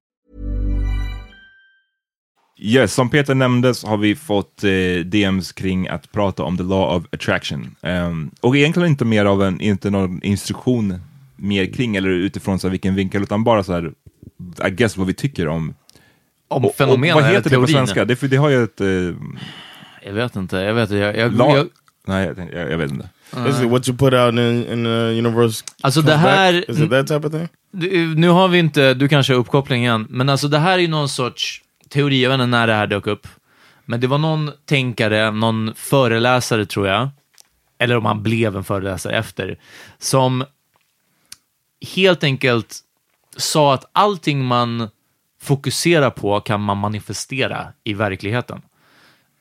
Yes, som Peter nämnde så har vi fått eh, DMs kring att prata om the law of attraction. Ehm, och egentligen inte mer av en, inte någon instruktion mer kring eller utifrån så här, vilken vinkel, utan bara så här, I guess vad vi tycker om Om och, fenomen och Vad heter det på svenska? Det, för det har ju ett... Eh, Jag vet inte, jag vet inte. Jag, jag, jag, Nej, jag, jag, vet inte. Is it what you put out in, in the universe? Alltså det här- back? Is it that type of thing? Nu har vi inte, du kanske har uppkoppling igen, men alltså det här är ju någon sorts teori, jag vet inte när det här dök upp, men det var någon tänkare, någon föreläsare tror jag, eller om han blev en föreläsare efter, som helt enkelt sa att allting man fokuserar på kan man manifestera i verkligheten.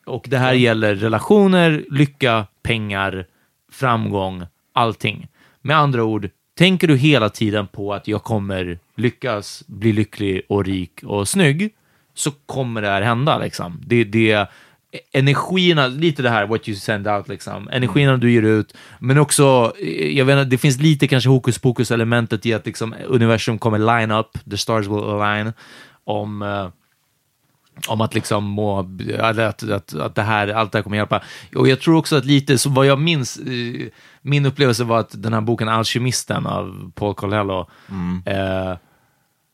Och det här gäller relationer, lycka, pengar, framgång, allting. Med andra ord, tänker du hela tiden på att jag kommer lyckas, bli lycklig och rik och snygg, så kommer det här hända. Liksom. Det, det energierna, lite det här what you send out, liksom. energierna du ger ut, men också, eh, jag vet inte, det finns lite kanske hokus pokus elementet i att liksom, universum kommer line up, the stars will align, om eh, om att liksom må, eller att, att, att det här, allt det här kommer hjälpa. Och jag tror också att lite, så vad jag minns, eh, min upplevelse var att den här boken Alkemisten av Paul Coelho, eh,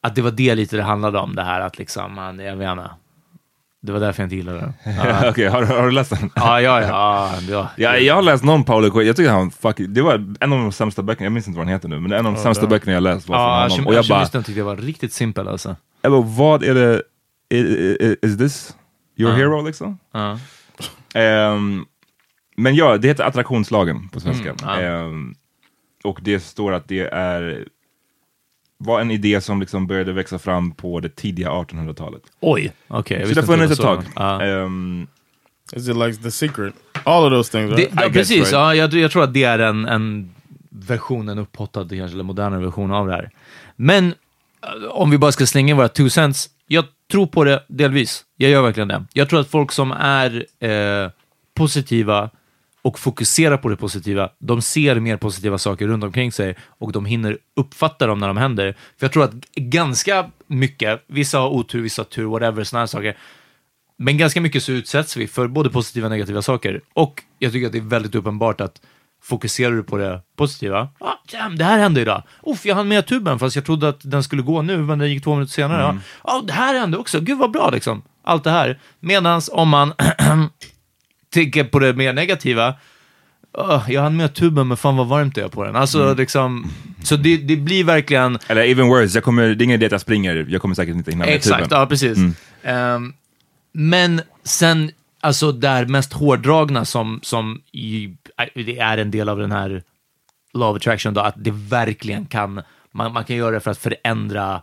att det var det lite det handlade om, det här att liksom, man, jag vet inte, det var därför jag inte gillade den. Okej, har, har du läst den? ja, ja. ja, ja. Ja, jag har läst någon Paulo Coelho, jag tycker han fuck, det var en av de sämsta böckerna, jag minns inte vad den heter nu, men en av de sämsta böckerna jag läst var från Ja, honom. Och jag bara, tyckte jag var riktigt simpel alltså. jag bara, vad är det, i- i- is this your Ja. hero liksom? Ja. Ehm, men ja, det heter attraktionslagen på svenska. Mm, ja. Ehm, och det står att det är var en idé som liksom började växa fram på det tidiga 1800-talet. Oj, okej. jag Så det har funnits det ett tag. Ja. Ehm, Is it like the secret? All of those things, Det, right? ja, guess, precis, right? ja, jag, jag tror att det är en, en version, en upphottad kanske, eller modernare version av det här. Men eh, om vi bara ska slänga in våra two cents, jag tror på det delvis. Jag gör verkligen det. Jag tror att folk som är eh, positiva och fokuserar på det positiva, de ser mer positiva saker runt omkring sig och de hinner uppfatta dem när de händer. För jag tror att ganska mycket, vissa har otur, vissa har tur, whatever, sådana här saker, men ganska mycket så utsätts vi för både positiva och negativa saker. Och jag tycker att det är väldigt uppenbart att fokuserar du på det positiva, ah, damn, det här hände idag. Uff, jag hann med tuben fast jag trodde att den skulle gå nu, men den gick två minuter senare. Ja, ah, det här hände också, gud vad bra liksom. Allt det här. Medans om man tänker på det mer negativa, "Åh, jag hann med tuben, men fan vad varmt det är på den. Alltså liksom, så det, det blir verkligen eller even worse, jag kommer, det är ingen idé att jag springer, jag kommer säkert inte hinna med Exakt, tuben. ja precis. Ehm, men sen, alltså där mest hårdragna som, som i, det är en del av den här law of attraction, då, att det verkligen kan, man, man kan göra det för att förändra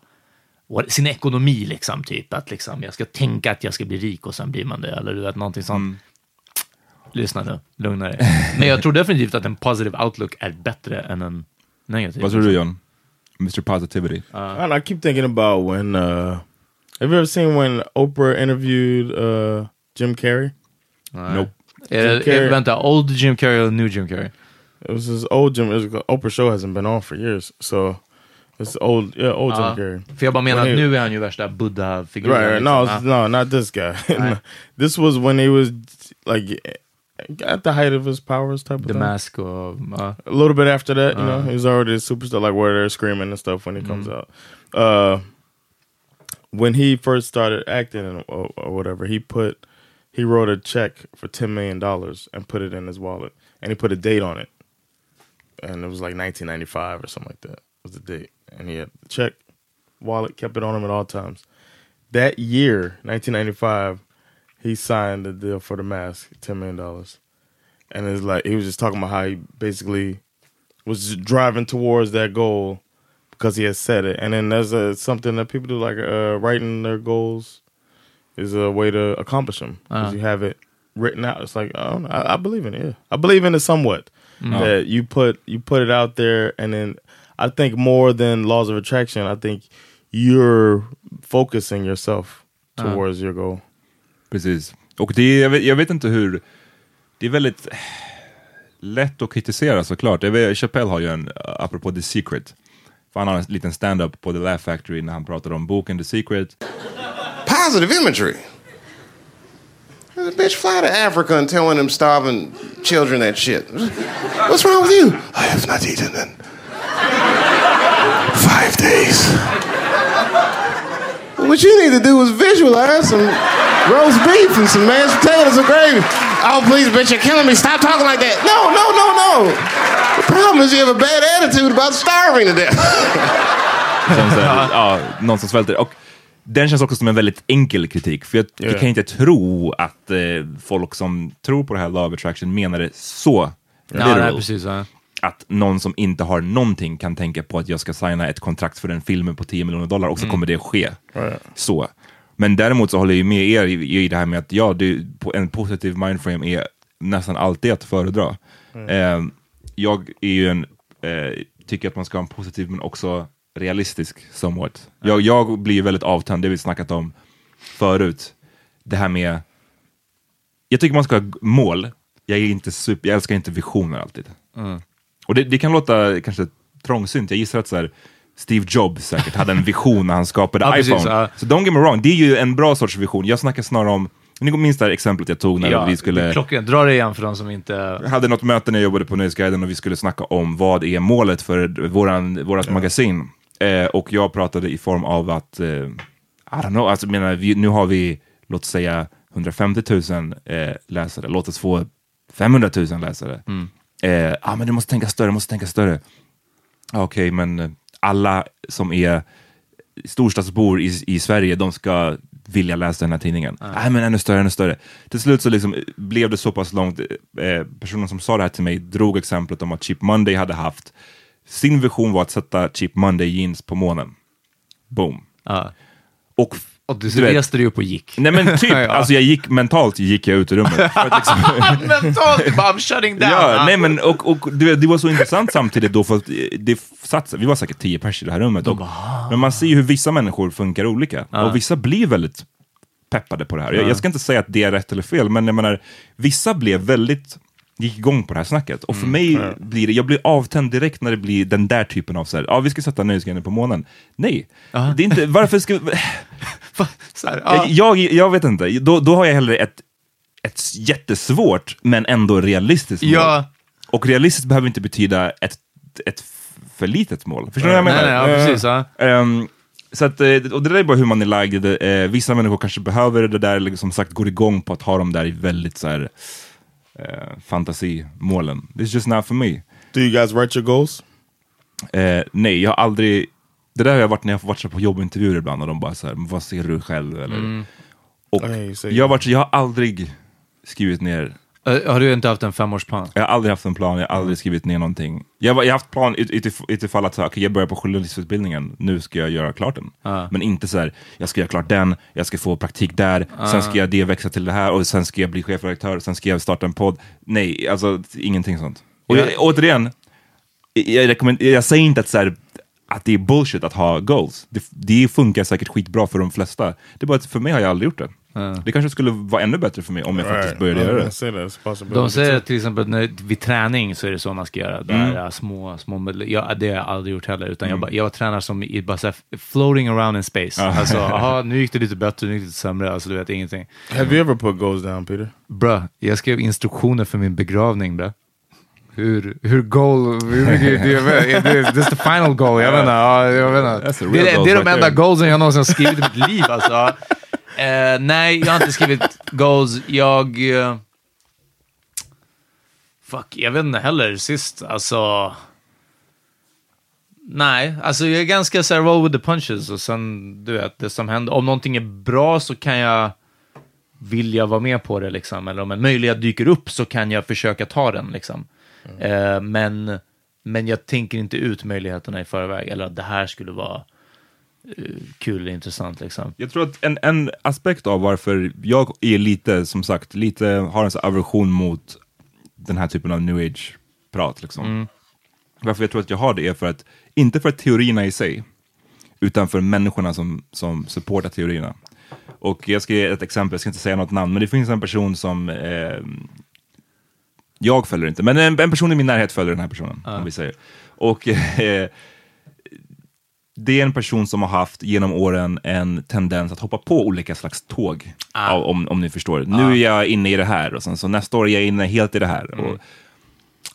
sin ekonomi, liksom, typ. Att liksom, jag ska tänka att jag ska bli rik och sen blir man det, eller du vet, någonting sånt. Lyssna nu, lugna dig. Men jag tror definitivt att en positive outlook är bättre än en negativ. Vad tror du John? Mr Positivity. I, don't know, I keep thinking about when. Uh, have you ever seen when Oprah interviewed uh, Jim Carrey? Nope. Är det, Carrey- är, vänta, old Jim Carrey eller new Jim Carrey? It was this old Jim. It was, Oprah show hasn't been on for years, so it's old. Yeah, old. Jim Carrey. För jag bara menar att nu är han ju värsta buddha-figuren. Right, right. liksom. No, it's- no, not this guy. this was when he was like at the height of his powers, type of The thing. Mask och... ja. A little bit after that, you know, Uh. he was already a superstar, like where they're screaming and stuff when he comes out. Uh, when he first started acting and, or, or whatever, he put he wrote a check for ten million dollars and put it in his wallet, and he put a date on it, and it was like 1995 or something like that was the date, and he had the check, wallet, kept it on him at all times. That year, 1995, he signed the deal for the mask, ten million dollars, and it's like he was just talking about how he basically was driving towards that goal because he had said it. And then there's a, something that people do, like uh, writing their goals, is a way to accomplish them because Uh-huh. you have it written out. It's like I, don't know, I, I believe in it. Yeah, I believe in it somewhat. That you put you put it out there, and then I think more than laws of attraction, I think you're focusing yourself towards your goal. Precis. Och det är, jag, vet, jag vet inte hur... Det är väldigt lätt att kritisera såklart. Jag vet, Chappelle har ju en, apropå The Secret, för han har en liten stand-up på The Laugh Factory när han pratar om boken The Secret. Positive imagery. The bitch fly to Africa and telling them starving children that shit. What's wrong with you? I have not eaten in five days. What you need to do is visualize some roast beef and some mashed potatoes and gravy. Oh, please, bitch, you're killing me. Stop talking like that. No, no, no, no. The problem is you have a bad attitude about starving to death. Som så här, ja, någon som svälter. Och den känns också som en väldigt enkel kritik. För jag, jag Ja. kan inte tro att eh, folk som tror på det här Law of Attraction menar det så Ja, literal. nej, precis. Ja. Att någon som inte har någonting kan tänka på att jag ska signa ett kontrakt för den filmen på 10 miljoner dollar och så kommer det ske. Så. Men däremot så håller jag med er i, i det här med att ja, på- en positiv mindframe är nästan alltid att föredra. Eh, jag är ju en, eh, tycker att man ska ha en positiv men också realistisk somewhat. Jag, jag blir ju väldigt avtänd, det har vi snackat om förut. Det här med, jag tycker man ska ha mål, jag, är inte super, jag älskar inte visioner alltid. Och det, det kan låta kanske trångsynt, jag gissar att så här, Steve Jobs säkert hade en vision när han skapade Ja, precis, iPhone. ja. Så don't get me wrong, det är ju en bra sorts vision. Jag snackar snarare om, ni minns det här exemplet jag tog när Ja, vi skulle Klockan, dra det igen för de som inte... jag hade något möte när jag jobbade på Nöjesguiden och vi skulle snacka om vad är målet för våran, vårat magasin. Eh, och jag pratade i form av att, eh, I don't know, alltså, menar, vi, nu har vi, låt säga 150 000 eh, läsare, låt oss få 500 000 läsare. Eh, ah, men du måste tänka större, du måste tänka större. Ah, Okej, men eh, alla som är storstadsbor i, i Sverige, de ska vilja läsa den här tidningen. Nej, men ännu större, ännu större. Till slut så liksom eh, blev det så pass långt, eh, personen som sa det här till mig drog exemplet om att Cheap Monday hade haft, sin vision var att sätta Cheap Monday jeans på månen. Boom. Ja. Och, Och du du reste dig upp och gick. nej men typ, Ja. alltså jag gick mentalt gick jag ut ur rummet. För att liksom, Mentalt, du bara I'm shutting down. Ja, nej men och, och du vet, det var så intressant samtidigt då för att det satt, vi var säkert tio pers i det här rummet. Och, men man ser ju hur vissa människor funkar olika. Och vissa blir väldigt peppade på det här. Jag, jag ska inte säga att det är rätt eller fel, men jag menar, vissa blev väldigt gick igång på det här snacket. Och för mig blir det, jag blir avtänd direkt när det blir den där typen av så här, ja vi ska sätta nöjesgrejen på månen. Nej, det är inte, varför ska här, ja. jag, jag, vet inte, då, då har jag hellre ett, ett jättesvårt men ändå realistiskt mål. Ja. Och realistiskt behöver inte betyda ett, ett för litet mål. Förstår du vad jag Nej, menar? nej, ja, precis. Ja. Ehm, så att, eh, och det där är bara hur man är lagd. Uh, vissa människor kanske behöver det där, eller som sagt går igång på att ha de där väldigt så här, eh, fantasimålen. Is just not for me. Do you guys write your goals? Eh, nej, jag har aldrig... Det där har jag varit när jag har varit på jobbintervjuer ibland och de bara så här, "Men vad ser du själv? Eller, och Nej, så- jag, har varit, jag har aldrig skrivit ner har du inte haft en femårsplan? Jag har aldrig haft en plan, jag har aldrig skrivit ner någonting. Jag, har haft plan ut- utif- utifall att så, okay, jag börjar på journalistutbildningen, nu ska jag göra klart den. Ja. Men inte så här, jag ska göra klart den, jag ska få praktik där, sen ska jag det växa till det här och sen ska jag bli chefredaktör, sen ska jag starta en podd. Nej, alltså ingenting sånt. Och jag, återigen, jag, jag säger inte att, så här, att det är bullshit att ha goals. Det, det funkar säkert skitbra för de flesta. Det är bara att för mig har jag aldrig gjort det. Det kanske skulle vara ännu bättre för mig om jag faktiskt började I göra det. De säger till exempel när, vid träning så är det så man ska göra. Det här, små, små, ja, det har jag aldrig gjort heller. Utan jag, bara, jag tränar som i bara så här, floating around in space. Alltså, aha, nu gick det lite bättre, nu gick det lite sämre. Alltså du vet ingenting. Have you ever put goals down, Peter? Bra, jag skrev instruktioner för min begravning bra. Hur, hur goal, hur mycket, det, det, det, det är the final goal, jag menar. Ja, jag menar. Det, är- det är de right enda goalsen jag någonsin har skrivit i mitt liv alltså. Eh, nej, jag har inte skrivit goals. Jag... eh, fuck, jag vet inte heller sist. Alltså... Nej, alltså jag är ganska så här roll with the punches och sen, du vet, det som händer. Om någonting är bra så kan jag vilja vara med på det liksom. Eller om en möjlighet dyker upp så kan jag försöka ta den liksom. Eh, men, men jag tänker inte ut möjligheterna i förväg. Eller att det här skulle vara kul eller intressant liksom. Jag tror att en, en aspekt av varför jag är lite, som sagt, lite har en sån aversion mot den här typen av new age-prat. Liksom. Varför jag tror att jag har det är för att, inte för teorierna i sig, utan för människorna som, som supportar teorierna. Och jag ska ge ett exempel, jag ska inte säga något namn, men det finns en person som eh, jag följer inte, men en, en person i min närhet följer den här personen, om vi säger. Och eh, det är en person som har haft genom åren en tendens att hoppa på olika slags tåg. Ja, om, om ni förstår. Nu är jag inne i det här och sen så nästa år är jag inne helt i det här. Och,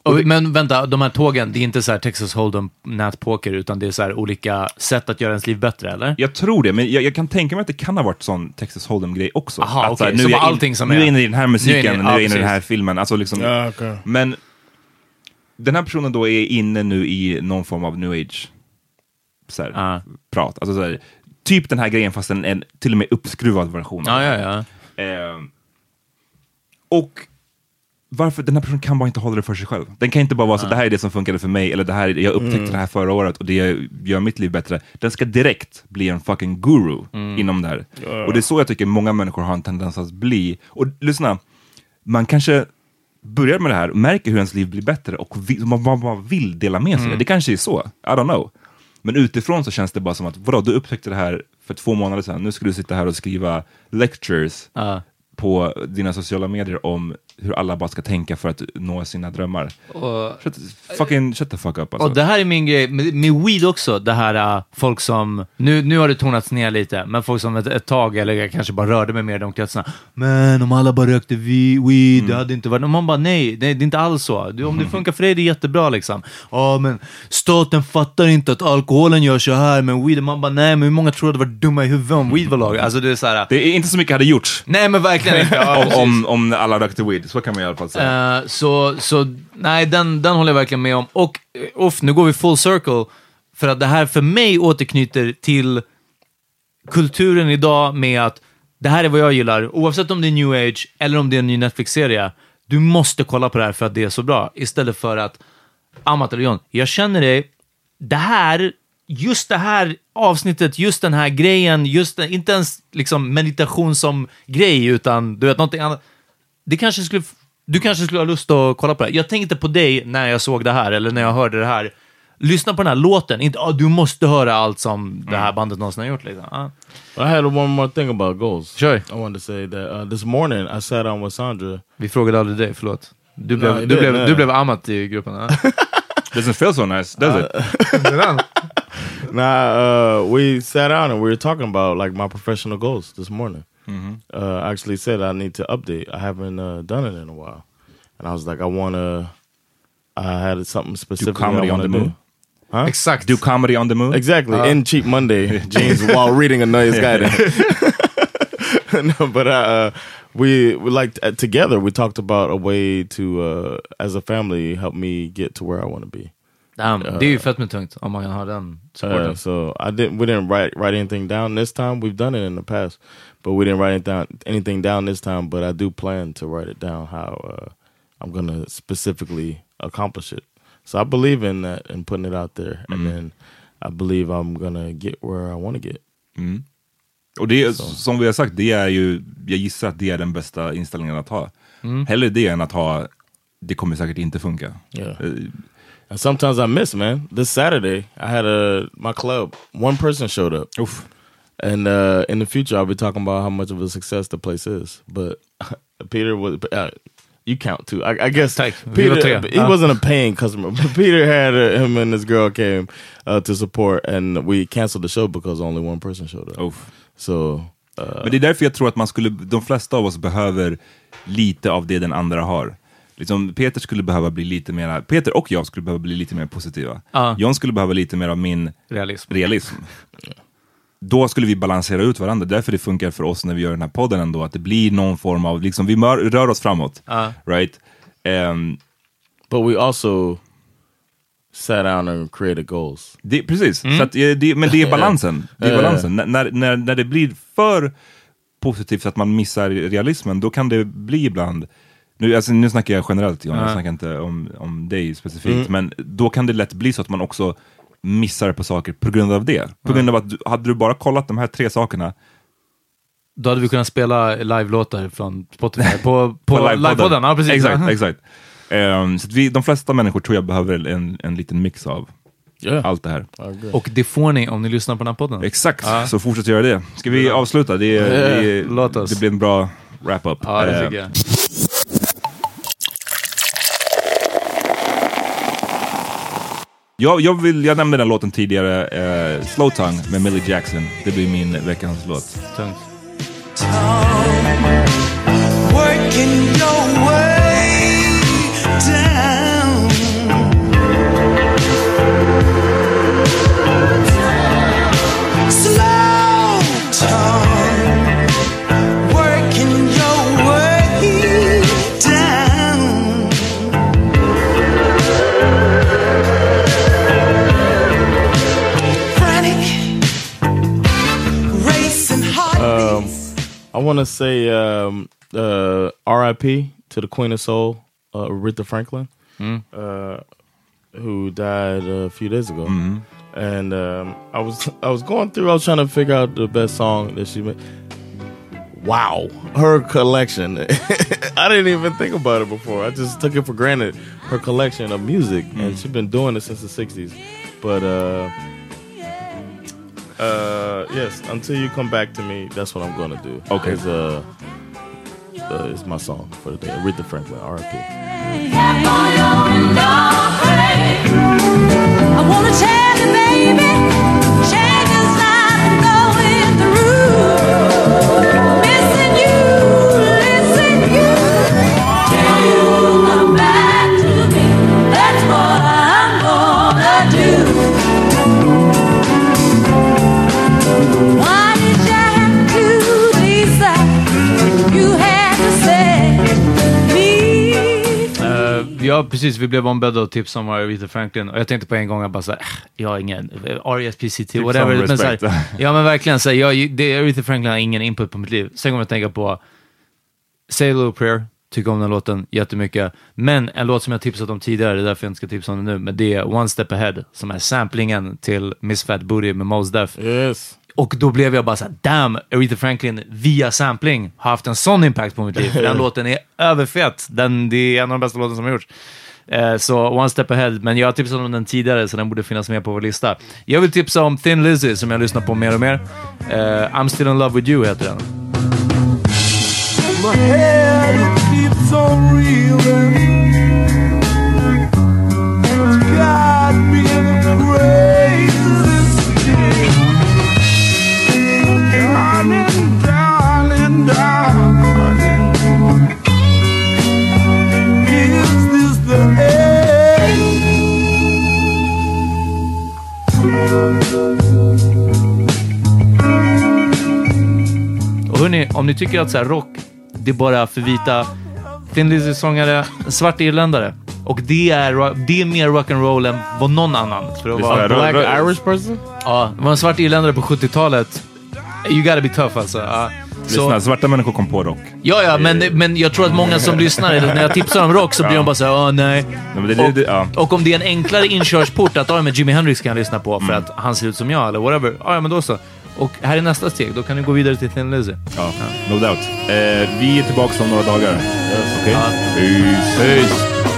Och, men vänta, de här tågen, det är inte så här Texas Hold'em nätpoker, utan det är så här olika sätt att göra ens liv bättre, eller? jag tror det, men jag, jag kan tänka mig att det kan ha varit sån Texas Hold'em-grej också. Aha, att, så här, nu som är jag in- allting som nu är är- jag inne i den här musiken, nu är är jag ja, inne i den här filmen. Alltså liksom, Ja, okej. Men den här personen då är inne nu i någon form av new age så här, Ja. prat. Alltså, så här, typ den här grejen fast en, en till och med uppskruvad version. Ja, ja, ja. Eh, och varför, den här personen kan bara inte hålla det för sig själv. Den kan inte bara vara så, det här är det som funkade för mig, eller det här, jag upptäckte det här förra året och det gör mitt liv bättre. Den ska direkt bli en fucking guru inom det här. Och det är så jag tycker många människor har en tendens att bli. Och lyssna, man kanske börjar med det här, märker hur ens liv blir bättre och vill, man, man bara vill dela med sig. Det kanske är så, I don't know. Men utifrån så känns det bara som att, vadå, du upptäckte det här för två månader sedan, nu ska du sitta här och skriva lectures Ja. på dina sociala medier om hur alla bara ska tänka för att nå sina drömmar. Och, Shut, fucking shut the fuck up alltså. och det här är min grej, med, med weed också, det här uh, folk som, nu, nu har det tonats ner lite, men folk som ett, ett tag, eller jag kanske bara rörde mig mer i de kretsarna, men om alla bara rökte weed, det hade inte varit, och man bara nej, nej, det är inte alls så. Du, om det funkar för dig, det är jättebra liksom. Ja, men staten fattar inte att alkoholen gör så här, men weed, man bara nej, men hur många tror att det var dumma i huvudet om weed var lagligt? Alltså det är så här, Det är inte så mycket hade gjorts nej men verkligen inte. Ja, om, om alla rökte weed, så kan man i alla fall säga. Uh, så, så nej, den, den håller jag verkligen med om. Och off, uff, nu går vi full circle. För att det här för mig återknyter till kulturen idag med att det här är vad jag gillar. Oavsett om det är new age eller om det är en ny Netflix-serie. Du måste kolla på det här för att det är så bra. Istället för att, Amat eller John, jag känner dig, det här, just det här avsnittet, just den här grejen, just den, inte ens liksom meditation som grej, utan du vet någonting annat. Det kanske skulle, du kanske skulle ha lust att kolla på det här. Jag tänkte på dig när jag såg det här, eller när jag hörde det här. Lyssna på den här låten, inte ah, du måste höra allt som det här bandet någonsin har gjort. Liksom. Ah. I had one more thing about goals. Sure. I wanted to say that uh, this morning I sat down with Sandra. Vi frågade aldrig dig, förlåt. Du blev, det- du blev, du blev amat i gruppen. ah. Doesn't feel so nice, does it? Nah, uh, we sat down and we were talking about like my professional goals this morning. Uh, actually said I need to update. I haven't uh, done it in a while, and I was like, I want to. I had something specific comedy I on the to move? do. Exakt. Do comedy on the move? Exactly in cheap Monday jeans while reading a nice guide. no, but uh, we we like uh, together. We talked about a way to, uh, as a family, help me get to where I want to be. Damn, det är ju fett med tungt om man kan ha den supporten. Uh, so I didn't. We didn't write write anything down this time. We've done it in the past, but we didn't write it down, anything down this time. But I do plan to write it down how uh, I'm gonna specifically accomplish it. So I believe in that and putting it out there, and then I believe I'm gonna get where I want to get. Och det är, som vi har sagt, det är ju, jag gissar att det är den bästa inställningen att ha. Hellre det än att ha, det kommer säkert inte funka. Yeah. And sometimes I miss, man. This Saturday, I had a my club. One person showed up, Uff. and uh, in the future, I'll be talking about how much of a success the place is. But Peter was, uh, you count too. I, I guess Tack. Vi var Peter. tre. He Ja. wasn't a paying customer, but Peter had uh, him and this girl came uh, to support, and we canceled the show because only one person showed up. Uff. So uh, Men det är därför jag tror att man skulle, de flesta av oss behöver lite av det den andra har. Liksom, Peter skulle behöva bli lite mer, Peter och jag skulle behöva bli lite mer positiva. Ja. John skulle behöva lite mer av min Realism. realism. Då skulle vi balansera ut varandra. Därför det funkar för oss när vi gör den här podden ändå, att det blir någon form av, liksom, vi mör, rör oss framåt. Ja. Right? Ehm, but we also sat down and created goals. Det, precis, så att, det, men det är balansen. Det är balansen. När- När, när, när det blir för positivt så att man missar realismen, då kan det bli ibland, nu, alltså, nu snackar jag generellt John, jag Ja. snackar inte om, om dig specifikt, men då kan det lätt bli så att man också missar på saker på grund av det. På grund av att, du, hade du bara kollat de här tre sakerna, Då hade vi kunnat spela live-låtar från Spotify på, på, livepodden. livepodden. Ja, precis. Exakt, exakt. Ehm, så vi, de flesta människor tror jag behöver en, en liten mix av Yeah, allt det här. Agree. Och det får ni om ni lyssnar på den här podden. Exakt, Ja. så fortsätt göra det. Ska vi avsluta? Det, är- det, oss. det blir en bra wrap-up. Ja, det Eh, jag. Jag, vill, jag nämnde den låten tidigare, eh, Slow Tongue med Millie Jackson. Det blir min veckans låt. Tungt. Want to say um, uh, R.I.P. to the Queen of Soul, uh, Aretha Franklin, uh, who died a few days ago. And um, I was I was going through. I was trying to figure out the best song that she made. Wow, her collection. I didn't even think about it before. I just took it for granted. Her collection of music, and she's been doing it since the '60s. But uh, yes, until you come back to me, that's what I'm gonna do. Okay. It's, uh, uh, it's my song for the day. Aretha Franklin, R.I.P. ja, precis. Vi blev ombedda att tipsa om Aretha Franklin och jag tänkte på en gång att bara såhär, äh, jag har ingen uh, R.E.S.P.C.T. whatever. some Men, så här, ja men verkligen, så här, jag, det, Aretha Franklin har ingen input på mitt liv. Sen kommer jag att tänka på Say a little prayer, tycker om den låten jättemycket. Men en låt som jag tipsat om tidigare, det är därför jag inte ska tipsa om den nu, men det är One Step Ahead, som är samplingen till Miss Fat Booty med Mos Def. Yes. Och då blev jag bara såhär, damn, Aretha Franklin via sampling har haft en sån impact på mitt liv. För den låten är överfett. Den, det är en av de bästa låtarna som har gjorts. Eh, så One Step Ahead, men jag har tipsat om den tidigare så den borde finnas med på vår lista. Jag vill tipsa om Thin Lizzy som jag lyssnar på mer och mer. Eh, I'm still in love with you heter den. My head keeps on reeling. Hörni, om ni tycker att så här, rock, det är bara för vita Thin Lizzy-sångare, svart irländare. Och det är, det är mer rock'n'roll än vad någon annan. För att vara black Irish person? Ja, det var en svart irländare på 70-talet. You gotta be tough alltså. Ja. Lyssna, svarta människor kom på rock. Ja, ja, men, men jag tror att många som lyssnar, när jag tipsar om rock så blir de bara såhär, åh nej. Nej, men det, det, det, ja. Och om det är en enklare inkörsport att, ja men Jimi Hendrix kan jag lyssna på för att han ser ut som jag eller whatever. Ja, ja men då så. Och här är nästa steg, då kan du gå vidare till Thin Lizzy. ja, no doubt. Eh, vi är tillbaka om några dagar. Okej? Ja. Peace. Peace.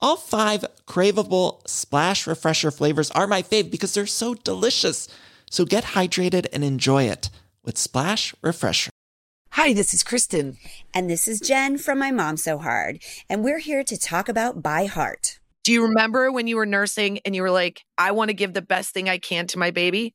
All five craveable splash refresher flavors are my fave because they're so delicious. So get hydrated and enjoy it with Splash Refresher. Hi, this is Kristen. And this is Jen from My Mom So Hard, and we're here to talk about By Heart. Do you remember when you were nursing and you were like, I want to give the best thing I can to my baby?